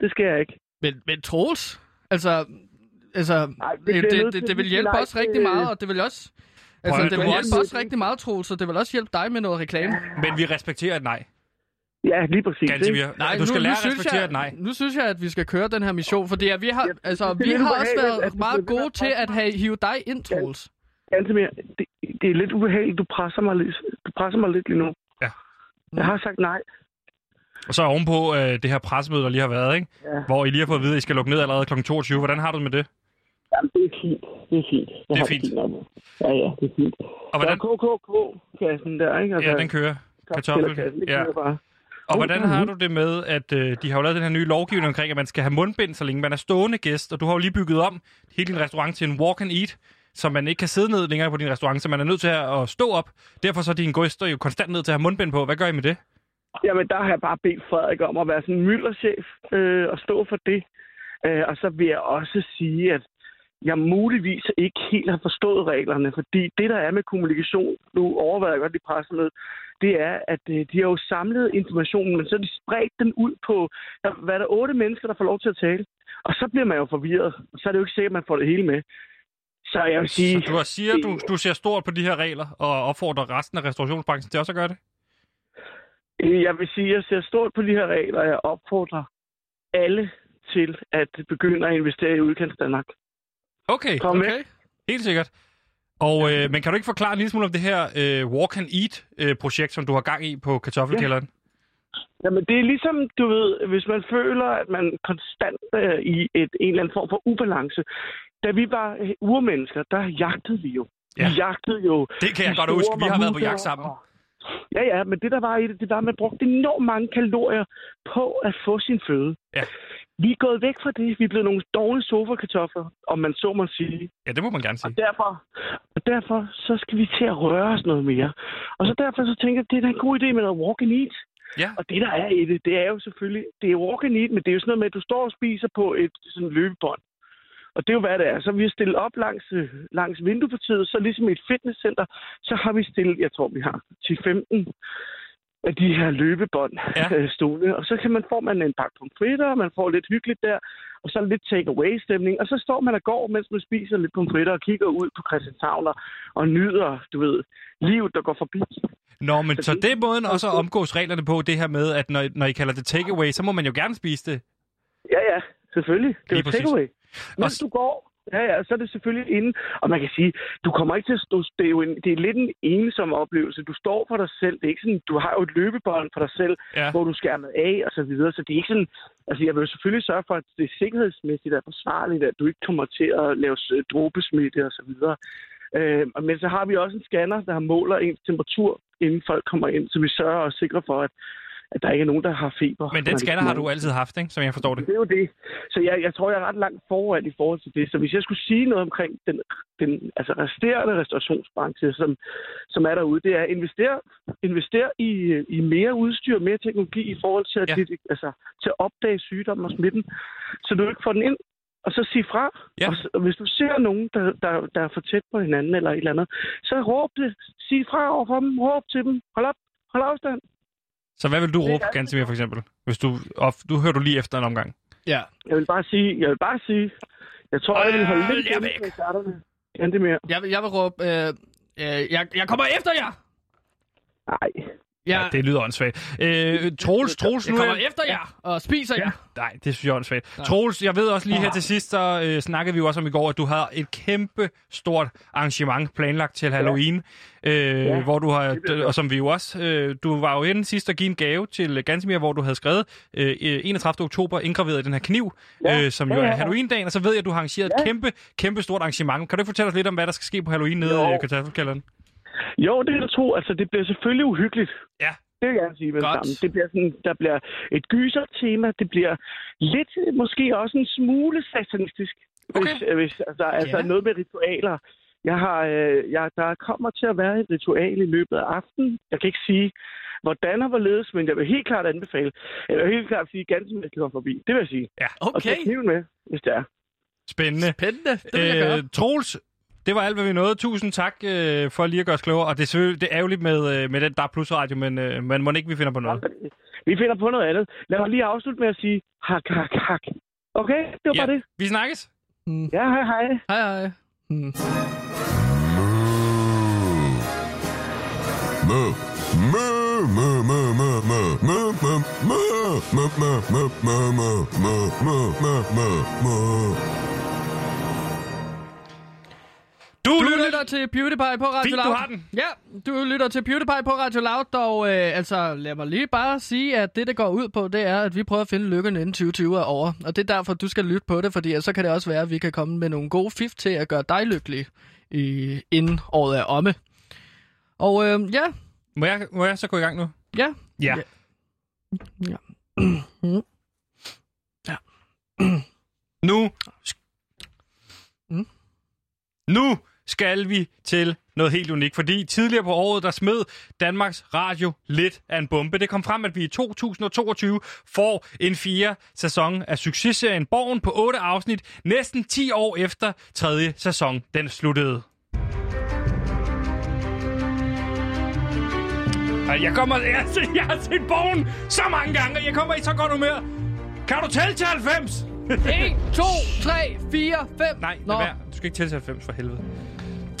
Det skal jeg ikke. Men, men Troels, altså, altså Ej, det, det, det, det, at vil hjælpe os rigtig meget, og det vil også... Altså, det vil også- os rigtig meget, Troels, og det vil også hjælpe dig med noget reklame. men vi respekterer et nej. Ja, lige præcis. Gansimir, Nej, du skal nu, lære nu at synes respektere jeg, et nej. Nu synes jeg, at vi skal køre den her mission, fordi at vi har, altså, det er vi har også været at du meget gode at til at have hive dig ind, Troels. Gansimir, det, det er lidt ubehageligt. Du presser mig lidt, du presser mig lidt lige nu. Ja. Jeg har sagt nej. Og så ovenpå øh, det her pressemøde, der lige har været, ikke? Ja. hvor I lige har fået at vide, at I skal lukke ned allerede kl. 22. Hvordan har du det med det? Jamen, det er fint. Det er fint. Jeg Det er fint. Ja, ja, det er fint. Og hvordan, Der er KKK-kassen der, ikke? Altså, ja, den kører. Kartoffel. Det Ja. kører bare. Og hvordan har du det med, at øh, de har jo lavet den her nye lovgivning omkring, at man skal have mundbind, så længe man er stående gæst, og du har jo lige bygget om hele din restaurant til en walk and eat, så man ikke kan sidde ned længere på din restaurant, så man er nødt til at stå op. Derfor så er dine gæster jo konstant nødt til at have mundbind på. Hvad gør I med det? Jamen, der har jeg bare bedt Frederik om at være sådan en mylderchef øh, og stå for det. Øh, og så vil jeg også sige, at jeg muligvis ikke helt har forstået reglerne, fordi det, der er med kommunikation, nu overvejer jeg godt i pressemødet, det er, at øh, de har jo samlet informationen, men så har de spredt den ud på, hvad er der, otte mennesker, der får lov til at tale. Og så bliver man jo forvirret, og så er det jo ikke sikkert, at man får det hele med. Så jeg vil sige... Så du siger, du, du ser stort på de her regler, og opfordrer resten af restaurationsbranchen til også at gøre det? Øh, Jeg vil sige, at jeg ser stort på de her regler, og jeg opfordrer alle til at begynde at investere i udkants Danmark. Okay, Kom. Okay. helt sikkert. Og, øh, men kan du ikke forklare en lille smule om det her øh, Walk and Eat-projekt, som du har gang i på kartoffelkælderen? Jamen, det er ligesom, du ved, hvis man føler, at man konstant er i et, en eller anden form for ubalance. Da vi var øh, urmennesker, der jagtede vi jo. Ja. Vi jagtede jo... Det kan jeg godt huske. Vi har været på jagt sammen. og- Ja, ja, men det der var i det, det var, at man brugte enormt mange kalorier på at få sin føde. Ja. Vi er gået væk fra det. Vi er blevet nogle dårlige sofakartofler, om man så må sige. Ja, det må man gerne sige. Og derfor, og derfor så skal vi til at røre os noget mere. Og så derfor så tænker jeg, det er da en god idé med noget walk and eat. Ja. Og det, der er i det, det er jo selvfølgelig, det er walk and eat, men det er jo sådan noget med, at du står og spiser på et sådan løbebånd. Og det er jo, hvad det er. Så vi har stillet op langs, langs vinduepartiet, så ligesom i et fitnesscenter, så har vi stillet, jeg tror, vi har 10-15 af de her løbebånd Ja. ja. stående. Og så kan man få man en pakke pomfritter, man får lidt hyggeligt der, og så lidt take-away-stemning. Og så står man og går, mens man spiser lidt pomfritter og kigger ud på Christianshavn og, nyder, du ved, livet, der går forbi. Nå, men Så så det- er måden også at omgås reglerne på, det her med, at når, når I kalder det takeaway, så må man jo gerne spise det. Ja, ja, selvfølgelig. Det er takeaway. Mens Og- du går, ja, ja, så er det selvfølgelig inde. Og man kan sige, du kommer ikke til at stå... Det er jo en, det er lidt en ensom oplevelse. Du står for dig selv. Det er ikke sådan, du har jo et løbebånd for dig selv, Ja. hvor du skærmer af og så videre. Så det er ikke sådan... Altså, jeg vil jo selvfølgelig sørge for, at det sikkerhedsmæssigt er forsvarligt, at du ikke kommer til at lave dråbesmitte og så videre. Øh, men så har vi også en scanner, der måler ens temperatur, inden folk kommer ind, så vi sørger og sikrer for, at, at der ikke er nogen, der har feber. Men den kommer har du altid haft, ikke? som jeg forstår det. Det er jo det. Så jeg, jeg tror, jeg er ret langt foran i forhold til det. Så hvis jeg skulle sige noget omkring den, den altså resterende restaurationsbranche, som, som er derude, det er at investere, investere i, i mere udstyr, mere teknologi i forhold til at, Ja. ja. altså, til at opdage sygdommen og smitten, så du ikke får den ind. Og så sig fra. Ja. Og, så, og hvis du ser nogen, der, der, der er for tæt på hinanden eller et eller andet, så råb det. Sig fra over for dem. Råb til dem. Hold op. Hold afstand. Så hvad vil du råbe, Gansimir, for eksempel? Hvis du, og du hører du lige efter en omgang. Ja. Jeg vil bare sige, jeg vil bare sige, jeg tror, jeg vil holde Hold lidt igen væk. mere? Jeg, vil- jeg vil råbe, øh, øh, jeg, jeg kommer efter jer! Nej. Ja, Ja, det lyder åndssvagt. Øh, Troels, Troels, jeg nu kommer er... efter jer og spiser jer. Nej, det synes jeg er åndssvagt. Troels, jeg ved også lige her til sidst, så øh, snakkede vi jo også om i går, at du har et kæmpe stort arrangement planlagt til Halloween, øh, Ja, hvor du har, og som vi jo også, øh, du var jo inde sidst og give en gave til Gansimir, hvor du havde skrevet øh, 31. oktober indgraveret i den her kniv, Ja, øh, som ja, jo er ja, ja. Halloween-dagen, og så ved jeg, at du har arrangeret et Ja. kæmpe, kæmpe stort arrangement. Kan du ikke fortælle os lidt om, hvad der skal ske på Halloween nede Jo. i kartoffelkælderen? Jo, det er jeg tro. Altså, det bliver selvfølgelig uhyggeligt. Ja. Det vil jeg gerne sige med det Godt. samme. Det bliver sådan, der bliver et gyser-tema. Det bliver lidt, måske også en smule satanistisk. Okay. Hvis, hvis altså, altså Ja. noget med ritualer. Jeg har, øh, jeg, der kommer til at være et ritual i løbet af aftenen. Jeg kan ikke sige, hvordan og hvorledes, men jeg vil helt klart anbefale. Jeg vil helt klart sige, ganske med kommer forbi. Det vil jeg sige. Ja. Og tage Okay, kniven med, hvis det er. Spændende. spændende. Det vil jeg gøre. Øh, Troels, det var alt, hvad vi nåede. Tusind tak øh, for lige at gøre os klogere. Og det er selvfølgelig det er ærgerligt med, øh, med den der plus radio, men, øh, men må ikke, vi finder på noget. Vi finder på noget andet. Lad mig lige afslutte med at sige hak, hak, hak. Okay, det var Ja, bare det. vi snakkes. Ja, hej, hej. Hej, hej. Hmm. Du, Du lytter lytter til PewDiePie på Radio Fint, Loud. du har den. Ja, du lytter til PewDiePie på Radio Loud, og øh, altså, lad mig lige bare sige, at det, det går ud på, det er, at vi prøver at finde lykken inden 2020 er over. Og det er derfor, du skal lytte på det, fordi så kan det også være, at vi kan komme med nogle gode fif til at gøre dig lykkelig, i, inden året er omme. Og øh, ja, Må jeg, må jeg så gå i gang nu? ja, Ja. ja. Nu... Mm. Nu skal vi til noget helt unikt, fordi tidligere på året, der smed Danmarks Radio lidt af en bombe. Det kom frem, at vi i 2022 får en fire sæson af successerien Borgen på otte afsnit, næsten 10 år efter tredje sæson den sluttede. Jeg, kommer, jeg, har set, jeg har set Borgen så mange gange, og jeg kommer i så godt humør. Kan du tælle til 90? 1, 2, 3, 4, 5. Nej, lad være. Du skal ikke tælle til 90 for helvede.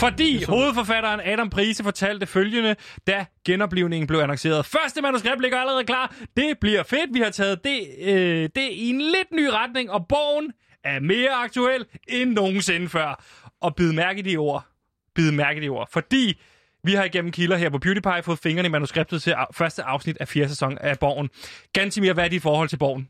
Fordi hovedforfatteren Adam Prise fortalte følgende, da genoplivningen blev annonceret. Første manuskript ligger allerede klar. Det bliver fedt. Vi har taget det, øh, det i en lidt ny retning, og bogen er mere aktuel end nogensinde før. Og bid mærke i de ord. Bid mærke i de ord. Fordi vi har igennem kilder her på PewDiePie fået fingrene i manuskriptet til første afsnit af fjerde sæson af Borgen. Gantimir, hvad er dit forhold til Borgen?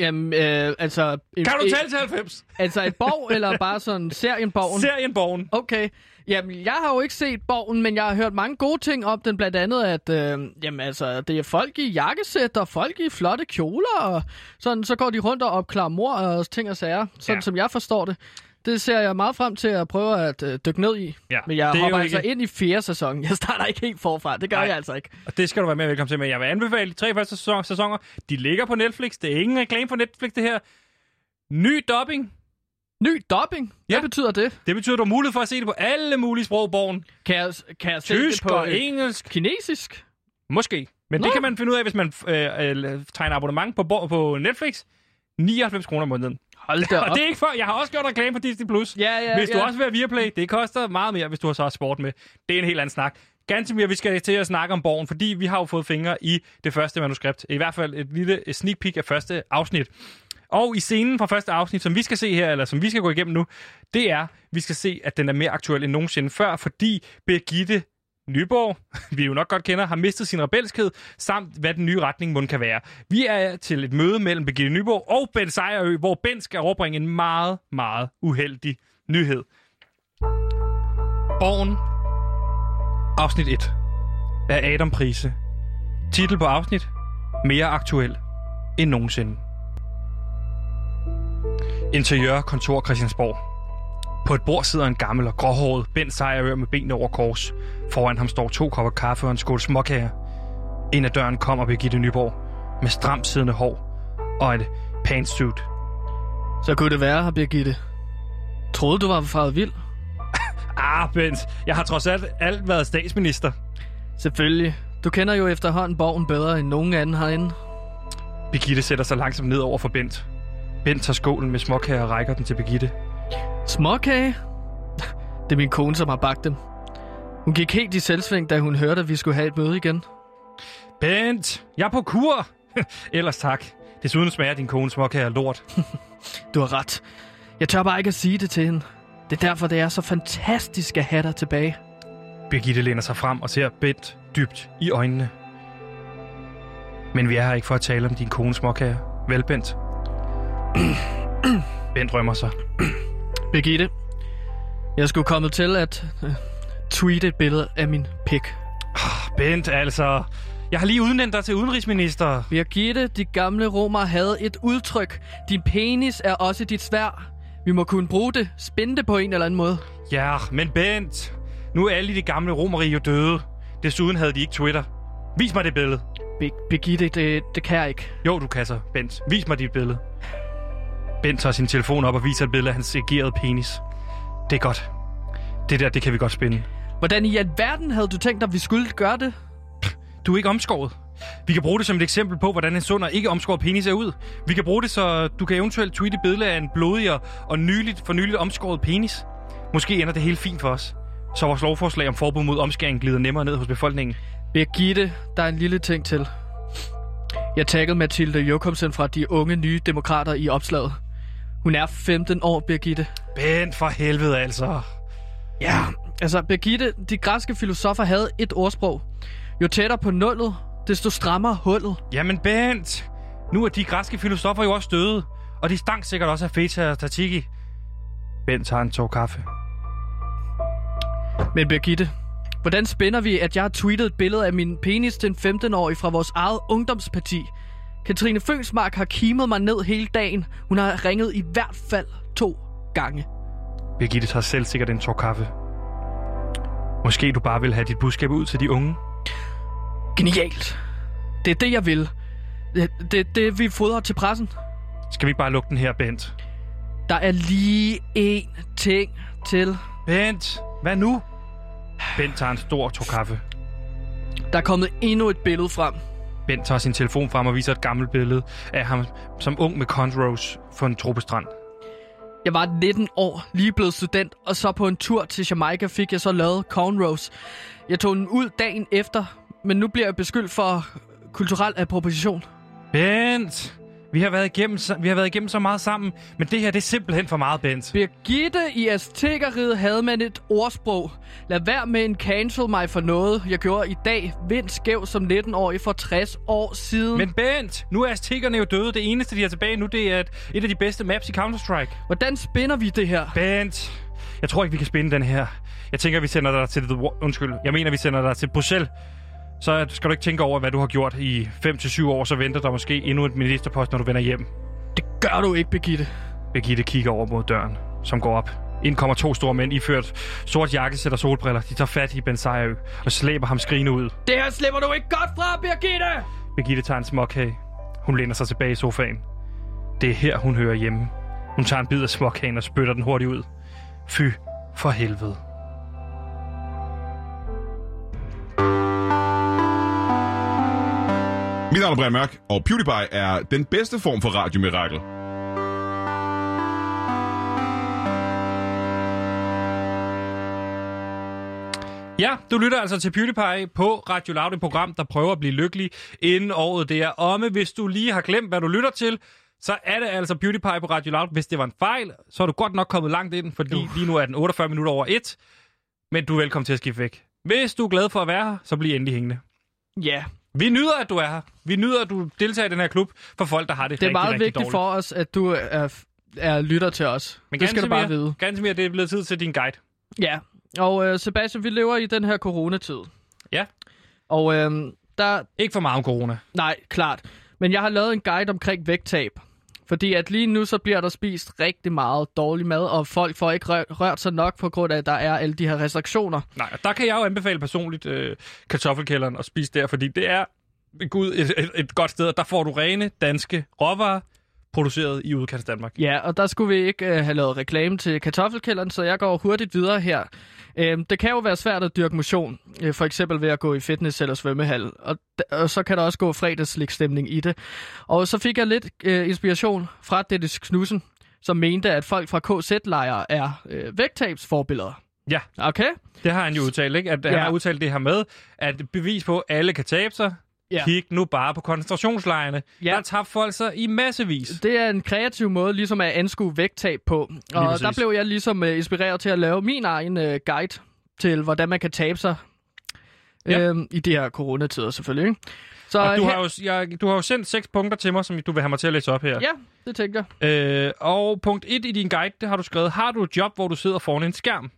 Jamen, øh, altså... Kan du tælle til 90? Altså et borg, eller bare sådan serien Borgen? Serien Borgen. Okay. Jamen, jeg har jo ikke set Borgen, men jeg har hørt mange gode ting om den. Blandt andet, at øh, jamen, altså, det er folk i jakkesæt og folk i flotte kjoler. Og sådan, så går de rundt og opklarer mor og ting og sager. Sådan Ja. som jeg forstår det. Det ser jeg meget frem til at prøve at øh, dykke ned i. Ja, men jeg er hopper altså ikke- ind i fjerde sæson. Jeg starter ikke helt forfra. Det gør Nej. jeg altså ikke. Og det skal du være med velkommen til. Men jeg vil anbefale de tre første sæson- sæsoner. De ligger på Netflix. Det er ingen reklame for Netflix, det her. Ny dubbing. Ny dubbing? Ja. Hvad betyder det? Det betyder, at du har mulighed for at se det på alle mulige sprog, Borgen. Kan jeg, kan jeg se Tysk det på og øh, engelsk. kinesisk? Måske. Men Nå. det kan man finde ud af, hvis man øh, øh, tegner abonnement på, på Netflix. 99 kroner om måneden. Hold da Og op. det er ikke for, jeg har også gjort reklame for Disney+. Plus. Ja, ja, hvis du ja. også vil have Viaplay, det koster meget mere, hvis du har så sport med. Det er en helt anden snak. Ganske vi skal til at snakke om Borgen, fordi vi har jo fået fingre i det første manuskript. I hvert fald et lille sneak peek af første afsnit. Og i scenen fra første afsnit, som vi skal se her, eller som vi skal gå igennem nu, det er, vi skal se, at den er mere aktuel end nogensinde før, fordi Birgitte Nyborg, vi jo nok godt kender, har mistet sin rebelskhed, samt hvad den nye retning må kan være. Vi er til et møde mellem Birgitte Nyborg og Ben Sejerø, hvor Ben skal overbringe en meget, meget uheldig nyhed. Borgen, afsnit 1, af Adam Prise. Titel på afsnit, mere aktuel end nogensinde. Interiør kontor Christiansborg. På et bord sidder en gammel og gråhåret Bent Sejerør med benene over kors. Foran ham står to kopper kaffe og en skål småkager. Ind ad døren kommer Birgitte Nyborg med stramt siddende hår og et pantsuit. Så kunne det være, Birgitte. Troede du var faret vild? Ah, Bent, jeg har trods alt, alt været statsminister. Selvfølgelig. Du kender jo efterhånden borgen bedre end nogen anden herinde. Birgitte sætter sig langsomt ned over for Bent. Bent tager skålen med småkager og rækker den til Birgitte. Småkage? Det er min kone, som har bagt dem. Hun gik helt i selvsving, da hun hørte, at vi skulle have et møde igen. Bent, jeg er på kur. Ellers tak. Desuden smager din kone småkager lort. Du har ret. Jeg tør bare ikke at sige det til hende. Det er derfor, det er så fantastisk at have dig tilbage. Birgitte læner sig frem og ser Bent dybt i øjnene. Men vi er her ikke for at tale om din kones småkager. Vel, Bent? Bent rømmer sig. Birgitte, jeg skulle komme til at øh, tweete et billede af min pik. Bent, altså... Jeg har lige udnævnt dig til udenrigsminister. Birgitte, de gamle romer havde et udtryk. Din penis er også dit svær. Vi må kunne bruge det, spænde det på en eller anden måde. Ja, men Bent... Nu er alle de gamle romerige jo døde. Desuden havde de ikke Twitter. Vis mig det billede. Be- Birgitte, det, det kan jeg ikke. Jo, du kan så, Bent. Vis mig dit billede. Bent tager sin telefon op og viser et billede af hans egerede penis. Det er godt. Det der, det kan vi godt spænde. Hvordan i alverden havde du tænkt dig, at vi skulle gøre det? Du er ikke omskåret. Vi kan bruge det som et eksempel på, hvordan en sund og ikke omskåret penis ser ud. Vi kan bruge det, så du kan eventuelt tweete et billede af en blodig og- og nyligt, for nyligt omskåret penis. Måske ender det helt fint for os. Så vores lovforslag om forbud mod omskæring glider nemmere ned hos befolkningen. Birgitte, der er en lille ting til. Jeg taggede Mathilde Jokumsen fra de unge nye demokrater i opslaget. Hun er 15 år, Birgitte. Bent, for helvede altså. Ja, Altså, Birgitte, de græske filosofer havde et ordsprog. Jo tættere på nullet, desto strammere hullet. Jamen Bent, nu er de græske filosofer jo også døde. Og de stank sikkert også af feta og tatiki. Bent tager en tår kaffe. Men Birgitte, hvordan spænder vi, at jeg har tweetet et billede af min penis til en 15-årig fra vores eget ungdomsparti? Katrine Fønsmark har kimet mig ned hele dagen. Hun har ringet i hvert fald to gange. Birgitte tager selv sikkert en tår kaffe. Måske du bare vil have dit budskab ud til de unge? Genialt. Det er det, jeg vil. Det, det, det vi fodrer til pressen. Skal vi ikke bare lukke den her, Bent? Der er lige én ting til. Bent, hvad nu? Bent tager en stor tår kaffe. Der er kommet endnu et billede frem. Bent tager sin telefon frem og viser et gammelt billede af ham som ung med cornrows for en tropestrand. Jeg var 19 år, lige blevet student, og så på en tur til Jamaica fik jeg så lavet cornrows. Jeg tog den ud dagen efter, men nu bliver jeg beskyldt for kulturel appropriation. Bent, vi har været igennem, vi har været igennem så meget sammen, men det her det er simpelthen for meget, Bent. Birgitte i Aztekeriet havde man et ordsprog. Lad være med en cancel mig for noget, jeg gjorde i dag. Vind skæv som 19-årig for 60 år siden. Men Bent, nu er aztekerne jo døde. Det eneste, de har tilbage nu, det er et, et af de bedste maps i Counter-Strike. Hvordan spænder vi det her? Bent, jeg tror ikke, vi kan spinde den her. Jeg tænker, vi sender dig til... Undskyld, jeg mener, vi sender dig til Bruxelles. Så skal du ikke tænke over, hvad du har gjort i 5-7 år, så venter der måske endnu et ministerpost, når du vender hjem. Det gør du ikke, Birgitte. Birgitte kigger over mod døren, som går op. Ind kommer to store mænd iført sort jakkesæt og solbriller. De tager fat i Ben Sejø og slæber ham skrigende ud. Det her slipper du ikke godt fra, Birgitte! Birgitte tager en småkage. Hun læner sig tilbage i sofaen. Det er her, hun hører hjemme. Hun tager en bid af småkagen og spytter den hurtigt ud. Fy for helvede. Mit navn er Brian Mørk, og PewDiePie er den bedste form for radiomirakel. Ja, du lytter altså til PewDiePie på Radio Loud, et program, der prøver at blive lykkelig inden året det er omme. Hvis du lige har glemt, hvad du lytter til, så er det altså PewDiePie på Radio Loud. Hvis det var en fejl, så er du godt nok kommet langt ind, fordi uh. lige nu er den 48 minutter over et. Men du er velkommen til at skifte væk. Hvis du er glad for at være her, så bliv endelig hængende. Ja, Vi nyder, at du er her. Vi nyder, at du deltager i den her klub for folk, der har det, det er rigtig, meget rigtig vigtigt dårligt. for os, at du er, er lytter til os. Men det skal du bare vide. Gansimir, det er blevet tid til din guide. Ja, og øh, Sebastian, vi lever i den her coronatid. Ja. Og øh, der... Ikke for meget om corona. Nej, klart. Men jeg har lavet en guide omkring vægttab. Fordi at lige nu så bliver der spist rigtig meget dårlig mad, og folk får ikke rørt, rørt sig nok på grund af, at der er alle de her restriktioner. Nej, og der kan jeg jo anbefale personligt øh, kartoffelkælderen at spise der, fordi det er Gud et, et, et godt sted, og der får du rene danske råvarer, produceret i udkants Danmark. Ja, og der skulle vi ikke øh, have lavet reklame til kartoffelkælderen, så jeg går hurtigt videre her. Øhm, det kan jo være svært at dyrke motion, øh, for eksempel ved at gå i fitness eller svømmehal, og, så kan der også gå fredagslikstemning i det. Og så fik jeg lidt øh, inspiration fra Dennis Knudsen, som mente, at folk fra KZ-lejre er øh, vægttabsforbilleder. Ja, Okay? det har han jo udtalt, ikke? At ja. han har udtalt det her med, at bevis på, at alle kan tabe sig. Ja. Kig nu bare på koncentrationslejrene. Ja. Der tabte folk sig i massevis. Det er en kreativ måde ligesom at anskue vægttab på. Og der blev jeg ligesom øh, inspireret til at lave min egen øh, guide til, hvordan man kan tabe sig Ja. øhm, i de her coronatider selvfølgelig. Ikke? Så Og du her- har, jo, jeg, du har jo sendt seks punkter til mig, som du vil have mig til at læse op her. Ja, det tænker jeg. Øh, og punkt 1 i din guide, det har du skrevet, har du et job, hvor du sidder foran en skærm?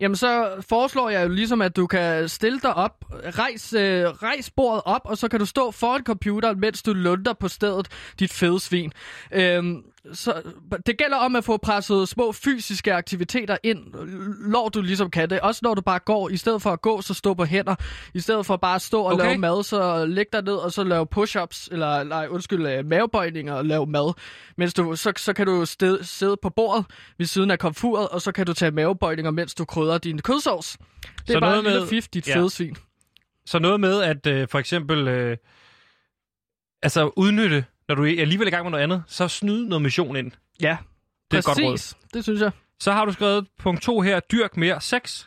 Jamen, så foreslår jeg jo ligesom, at du kan stille dig op, rejs, øh, rejs bordet op, og så kan du stå foran computeren, mens du lunder på stedet, dit fede svin. Øhm, så det gælder om at få presset små fysiske aktiviteter ind, når du ligesom kan det. Også når du bare går, i stedet for at gå, så stå på hænder. I stedet for bare at stå og Okay. lave mad, så læg dig ned og så lave push-ups, eller nej, undskyld, øh, mavebøjninger og lave mad. Mens du, så, så kan du sted, sidde på bordet ved siden af komfuret, og så kan du tage mavebøjninger, mens du krydder din kødsovs. Det Så er bare noget en lille med- fif, dit ja. fede svin. Så noget med, at øh, for eksempel øh, altså udnytte, når du er alligevel i gang med noget andet, så snyd noget mission ind. Ja, Det er et godt råd. Det synes jeg. Så har du skrevet punkt 2 her, dyrk mere sex.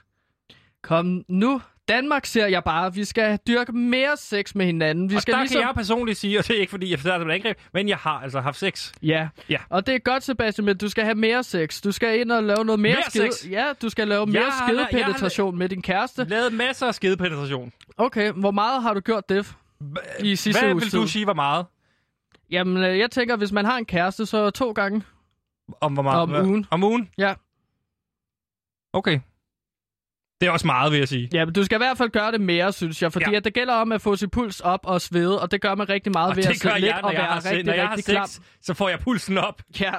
Kom nu Danmark ser jeg bare, vi skal dyrke mere sex med hinanden. Vi og skal der ligesom... kan jeg personligt sige, og det er ikke fordi, jeg starter med et angreb, men jeg har altså haft sex. Ja. Ja. og det er godt, Sebastian, men du skal have mere sex. Du skal ind og lave noget mere, Mere skede. sex? Ja, du skal lave mere Jeg har- jeg har- skedepenetration med din kæreste. Lavet masser af skedepenetration. Okay, hvor meget har du gjort det i sidste Hvad vil du sige, hvor meget? Jamen, øh, jeg tænker, hvis man har en kæreste, så to gange. Om hvor meget? Om ugen. Om ugen? Ja. Okay. Det er også meget, vil jeg sige. Ja, men du skal i hvert fald gøre det mere, synes jeg. Fordi Ja. at det gælder om at få sin puls op og svede, og det gør man rigtig meget Og ved at sidde lidt og være har, se- rigtig, når jeg har rigtig klam. sex, så får jeg pulsen op. Ja.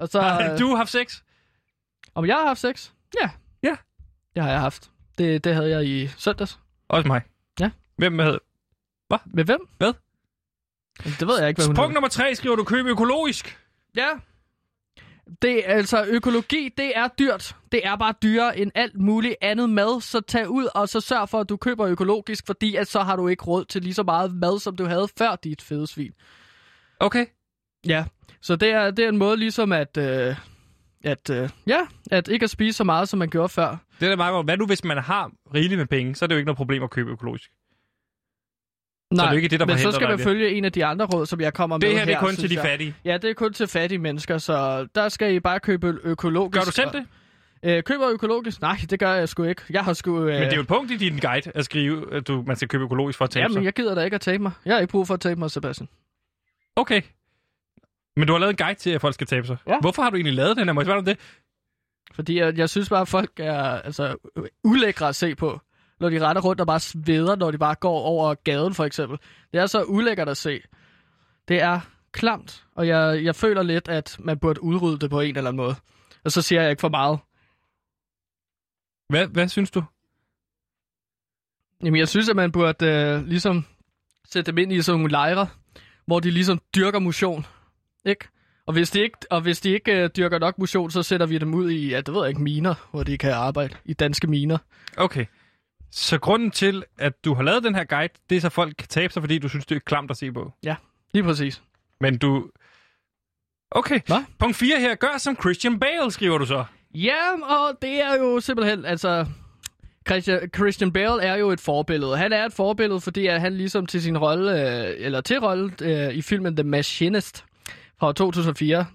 Og så, Har du haft sex? Om jeg har haft sex? Ja. Ja. Det har jeg haft. Det, det havde jeg i søndags. Også mig. Ja. Hvem med? Hvad? Med hvem? Hvad? Det ved jeg ikke, hvad hun Punkt nummer tre skriver du køb økologisk. Ja. Det er altså økologi, det er dyrt. Det er bare dyrere end alt muligt andet mad, så tag ud og så sørg for, at du køber økologisk, fordi at så har du ikke råd til lige så meget mad, som du havde før dit fede svin. Okay. Ja, så det er, det er en måde ligesom at, øh, at, øh, ja, at ikke at spise så meget, som man gjorde før. Det er da meget godt. Hvad nu, hvis man har rigeligt med penge, så er det jo ikke noget problem at købe økologisk. Nej, det er jo ikke det, der men så skal man det. følge en af de andre råd, som jeg kommer Det med her, det er kun til de jeg. fattige. Ja, det er kun til fattige mennesker, så der skal I bare købe økologisk. Gør du selv det? Øh, køber økologisk? Nej, det gør jeg sgu ikke. Jeg har sgu... Øh... Men det er jo et punkt i din guide at skrive, at du, man skal købe økologisk for at tabe Jamen, sig. jeg gider da ikke at tabe mig. Jeg har ikke brug for at tabe mig, Sebastian. Okay. Men du har lavet en guide til, at folk skal tabe sig. Ja. Hvorfor har du egentlig lavet den her? Må jeg spørge om det? Fordi jeg, jeg synes bare, at folk er altså, ulækre at se på. Når de retter rundt og bare sveder, når de bare går over gaden, for eksempel. Det er så ulækkert at se. Det er klamt, og jeg, jeg føler lidt, at man burde udrydde det på en eller anden måde. Og så siger jeg ikke for meget. Hvad, hvad synes du? Jamen, jeg synes, at man burde øh, ligesom sætte dem ind i sådan nogle lejre, hvor de ligesom dyrker motion. Ikke? Og hvis de ikke, og hvis de ikke øh, dyrker nok motion, så sætter vi dem ud i, ja, det ved jeg ikke, miner, hvor de kan arbejde. I danske miner. Okay. Så grunden til, at du har lavet den her guide, det er så folk kan tabe sig, fordi du synes, det er klamt at se på. Ja, lige præcis. Men du... Okay. Hvad? Punkt 4 her. Gør som Christian Bale, skriver du så. Ja, og det er jo simpelthen, altså... Christian, Christian Bale er jo et forbillede. Han er et forbillede, fordi at han ligesom til sin rolle, øh, eller til rolle øh, i filmen The Machinist fra 2004,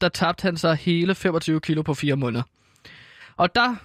der tabte han sig hele 25 kilo på fire måneder. Og der,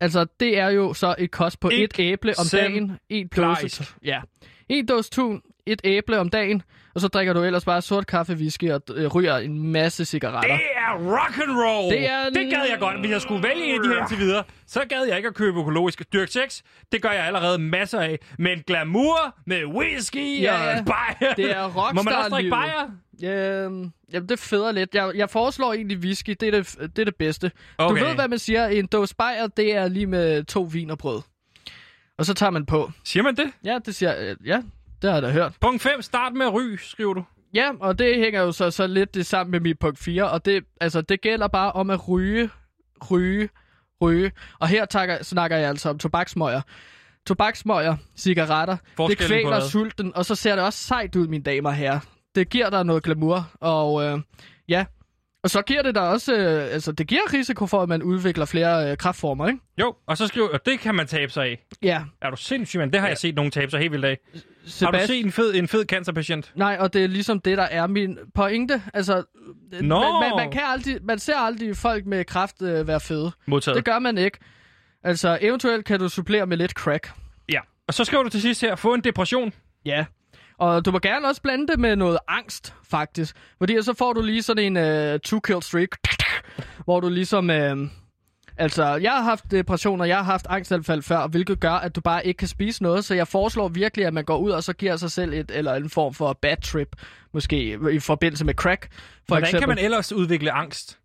altså det er jo så et kost på et æble om dagen, en dåse, ja, en dåse tun, et æble om dagen, og så drikker du ellers bare sort kaffe, whisky og øh, ryger en masse cigaretter. Det er rock and roll. Det er- det gad jeg godt. Hvis jeg skulle vælge en af de her indtil videre, så gad jeg ikke at købe økologisk dyrk sex. Det gør jeg allerede masser af. Men glamour med whisky Ja, og bajer. det er rockstar Må man også drikke bajer? Øhm, jamen, det fedder lidt. Jeg, jeg foreslår egentlig whisky. Det er det, det, er det bedste. Okay. Du ved, hvad man siger. En dåse bajer, det er lige med to vin og brød. Og så tager man på. Siger man det? Ja, det siger øh, Ja, det har jeg da hørt. Punkt 5. Start med ryge, skriver du. Ja, og det hænger jo så, så lidt det sammen med mit punkt 4. Og det, altså, det gælder bare om at ryge, ryge, ryge. Og her takker, snakker jeg altså om tobaksmøger. Tobaksmøger, cigaretter, det kvæler sulten, og så ser det også sejt ud, mine damer og herrer. Det giver dig noget glamour, og øh, ja. Og så giver det dig også, øh, altså det giver risiko for, at man udvikler flere øh, kraftformer, ikke? Jo, og så skriver og det kan man tabe sig af. Ja. Er du sindssyg, mand? Det har jeg set nogen tabe sig helt vildt af. Har du Sebast- set en fed, en fed cancerpatient? Nej, og det er ligesom det, der er min pointe. Altså, Nå. man, man, man, kan aldrig, man ser aldrig folk med kraft øh, være fede. Modtaget. Det gør man ikke. Altså, eventuelt kan du supplere med lidt crack. Ja. Og så skriver du til sidst her, få en depression. Ja. Og du må gerne også blande det med noget angst, faktisk. Fordi så får du lige sådan en uh, two-kill streak, hvor du ligesom... Uh, altså, jeg har haft depressioner, jeg har haft angstanfald før, hvilket gør, at du bare ikke kan spise noget. Så jeg foreslår virkelig, at man går ud og så giver sig selv et eller en form for bad trip. Måske i forbindelse med crack, for Hvordan eksempel. kan man ellers udvikle angst?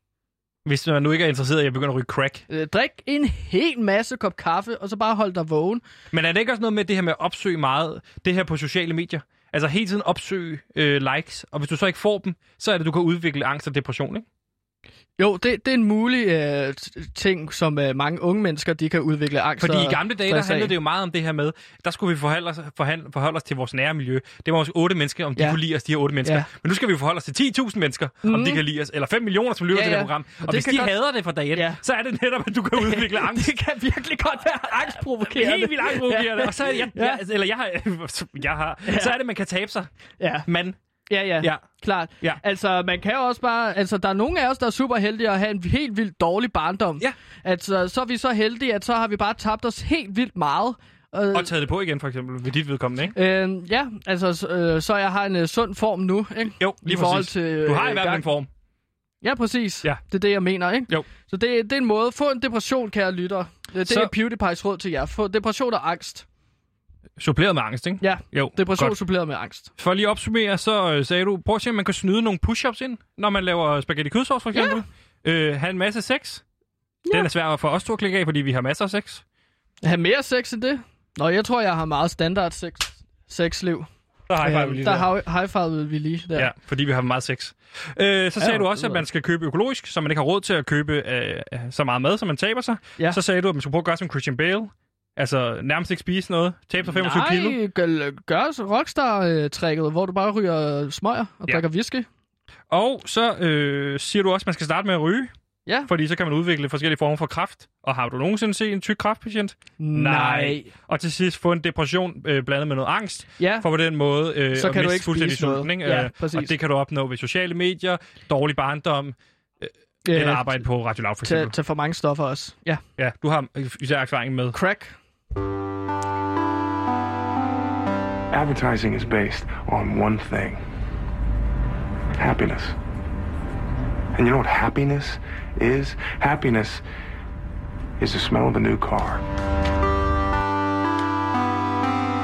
Hvis man nu ikke er interesseret i at begynde at ryge crack. Øh, drik en hel masse kop kaffe, og så bare hold dig vågen. Men er det ikke også noget med det her med at opsøge meget, det her på sociale medier? Altså hele tiden opsøge øh, likes, og hvis du så ikke får dem, så er det, du kan udvikle angst og depression, ikke? Jo, det, det er en mulig øh, ting, som øh, mange unge mennesker de kan udvikle angst Fordi i gamle dage, der handlede det jo meget om det her med, der skulle vi forholde os, forhandle, forholde os til vores nære miljø. Det var også otte mennesker, om de Ja. kunne lide os, de her otte mennesker. Ja. Men nu skal vi forholde os til 10.000 mennesker, mm. om Mhm. de kan lide os. Eller 5 millioner, som lytter Ja, til det ja. program. Og Og, det hvis de godt- hader det fra dag et, Ja. så er det netop, at du kan udvikle angst. det kan virkelig godt være angstprovokerende. Helt vildt angstprovokerende. Og så er jeg, Ja. jeg, eller jeg har, jeg har, så er det, man kan tabe sig. Ja. Man, Ja, ja, Ja. klart. Ja. Altså, man kan jo også bare... Altså, der er nogle af os, der er super heldige at have en helt vildt dårlig barndom. Ja. Altså, så er vi så heldige, at så har vi bare tabt os helt vildt meget. Øh, og taget det på igen, for eksempel, ved dit vedkommende, ikke? øh, ja, altså, øh, så jeg har en øh, sund form nu, ikke? Jo, lige I forhold præcis. til, Du har øh, i hvert fald en form. Ja, præcis. Ja. Det er det, jeg mener, ikke? Jo. Så det, det er en måde. Få en depression, kære lytter. Det, det Så- er PewDiePie's råd til jer. Få depression og angst. Suppleret med angst, ikke? Ja, Jo, depression godt. suppleret med angst. For lige at opsummere, så øh, sagde du, prøv at se, om man kan snyde nogle push-ups ind, når man laver spaghetti kødsovs, for eksempel. Ja. Øh, have en masse sex. Ja. Den er svær for os to at klikke af, fordi vi har masser af sex. Have mere sex end det? Nå, jeg tror, jeg har meget standard sex, sexliv. Så high five Øhm, lige der der. har high vi lige der. Ja, fordi vi har meget sex. Øh, så sagde Ja, du også, at man skal købe økologisk, så man ikke har råd til at købe øh, så meget mad, så man taber sig. Ja. Så sagde du, at man skulle prøve at gøre som Christian Bale. Altså nærmest ikke spise noget. Tabe sig 25 Nej, kilo. gør, gør så rockstar-trækket, hvor du bare ryger smøger og Ja. drikker whisky. Og så øh, siger du også, at man skal starte med at ryge. Ja. Fordi så kan man udvikle forskellige former for kræft. Og har du nogensinde set en tyk kræftpatient? Og til sidst få en depression øh, blandet med noget angst. Ja. For på den måde øh, Så kan du ikke fuldstændig sulten, ikke? Ja, Øh, præcis. Og det kan du opnå ved sociale medier, dårlig barndom, øh, eller arbejde på Radio Loud for eksempel. til for mange stoffer også. Ja. Ja, du har især erfaring med. Crack. Advertising is based on one thing happiness. And you know what happiness is? Happiness is the smell of a new car.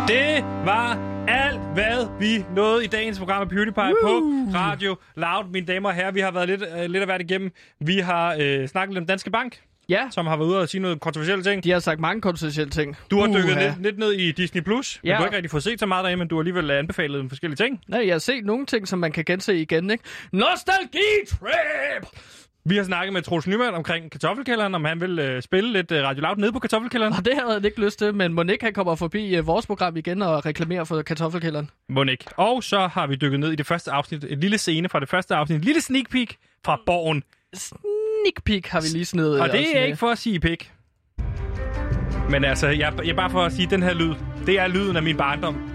Det var alt, hvad vi nåede i dagens program af PewDiePie Woo! på Radio Loud. Mine damer og herrer, vi har været lidt, øh, lidt af hvert igennem. Vi har øh, snakket lidt om Danske Bank, Ja. som har været ude og sige noget kontroversielle ting. De har sagt mange kontroversielle ting. Du har dykket lidt, lidt ned i Disney+. Plus. Ja. Du har ikke rigtig fået set så meget derinde, men du har alligevel anbefalet en forskellige ting. Nej, jeg har set nogle ting, som man kan gense igen, ikke? Nostalgi-trip! Vi har snakket med Troels Nyman omkring kartoffelkælderen, om han vil øh, spille lidt øh, Radio Loud nede på kartoffelkælderen. Og det havde jeg ikke lyst til, men Monique han kommer forbi øh, vores program igen og reklamerer for kartoffelkælderen. Monik. Og så har vi dykket ned i det første afsnit. Et lille scene fra det første afsnit. En lille sneak peek fra Borgen. Sneak peek har vi lige snedet. Og det er med. ikke for at sige pik. Men altså, jeg, jeg bare for at sige, den her lyd, det er lyden af min barndom.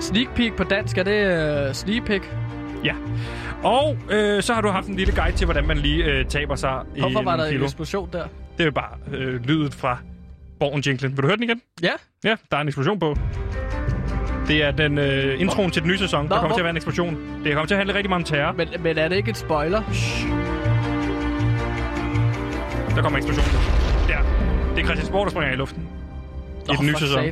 Sneak peek på dansk, er det uh, sneak peek? Ja. Og øh, så har du haft en lille guide til, hvordan man lige øh, taber sig i Hvorfor var der en kilo. eksplosion der? Det er jo bare øh, lydet fra Borgen Jinglen. Vil du høre den igen? Ja. Ja, der er en eksplosion på. Det er den øh, introen til den nye sæson. Nå, der kommer hvor- til at være en eksplosion. Det kommer til at handle rigtig meget om terror. Men, men er det ikke et spoiler? Der kommer eksplosion. Der. Det er Christian Sport, der springer i luften. I Åh, den nye sæson. Ja,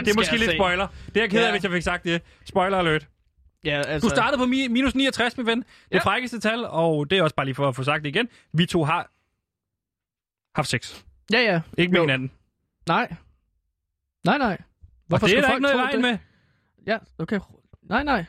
det er måske lidt se. spoiler. Det er jeg ked af, Ja. hvis jeg fik sagt det. Spoiler alert. Ja, altså... Du startede på mi- minus 69, min ven. Det Ja. frækkeste tal, og det er også bare lige for at få sagt det igen. Vi to har haft sex. Ja, ja. Ikke med Jo. hinanden. Nej. Nej, nej. og det er der ikke noget i vejen med. Ja, okay. Nej, nej.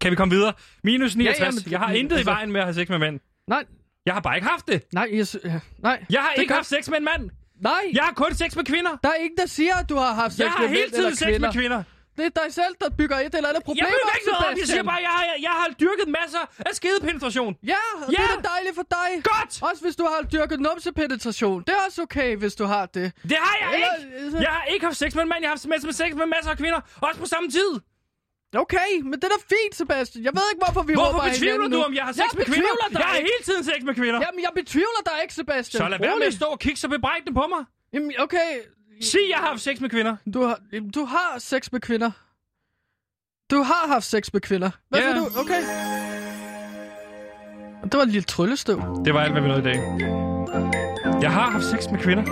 Kan vi komme videre? Minus 69. Ja, ja, men- jeg har intet altså- i vejen med at have sex med mænd. Nej. Jeg har bare ikke haft det. Nej, jeg, ja, nej. Jeg har Det ikke gør- haft sex med en mand. Nej. Jeg har kun sex med kvinder. Der er ingen, der siger, at du har haft sex Jeg har med hele mænd eller tiden sex kvinder. med kvinder. Det er dig selv, der bygger et eller andet problem Jeg op, ikke noget om, jeg siger bare, jeg har, jeg har dyrket masser af skedepenetration. Ja, og det Ja. er da dejligt for dig. Godt. Også hvis du har dyrket numsepenetration. Det er også okay, hvis du har det. Det har jeg Eller- ikke. Jeg har ikke haft sex med en mand. Jeg har haft masser med sex med masser af kvinder. Også på samme tid. Okay, men det er da fint, Sebastian. Jeg ved ikke, hvorfor vi Hvorfor betvivler du, nu. om jeg har sex jeg med kvinder? dig Jeg har hele tiden sex med kvinder. Jamen, jeg betvivler dig ikke, Sebastian. Så lad være med at stå og kigge så bebrejdende på mig. Jamen, okay. Sig, jeg har haft sex med kvinder. Du har, du har sex med kvinder. Du har haft sex med kvinder. Hvad siger du? Okay. Det var et lille tryllestøv. Det var alt, hvad vi nåede i dag. Jeg har haft sex med kvinder.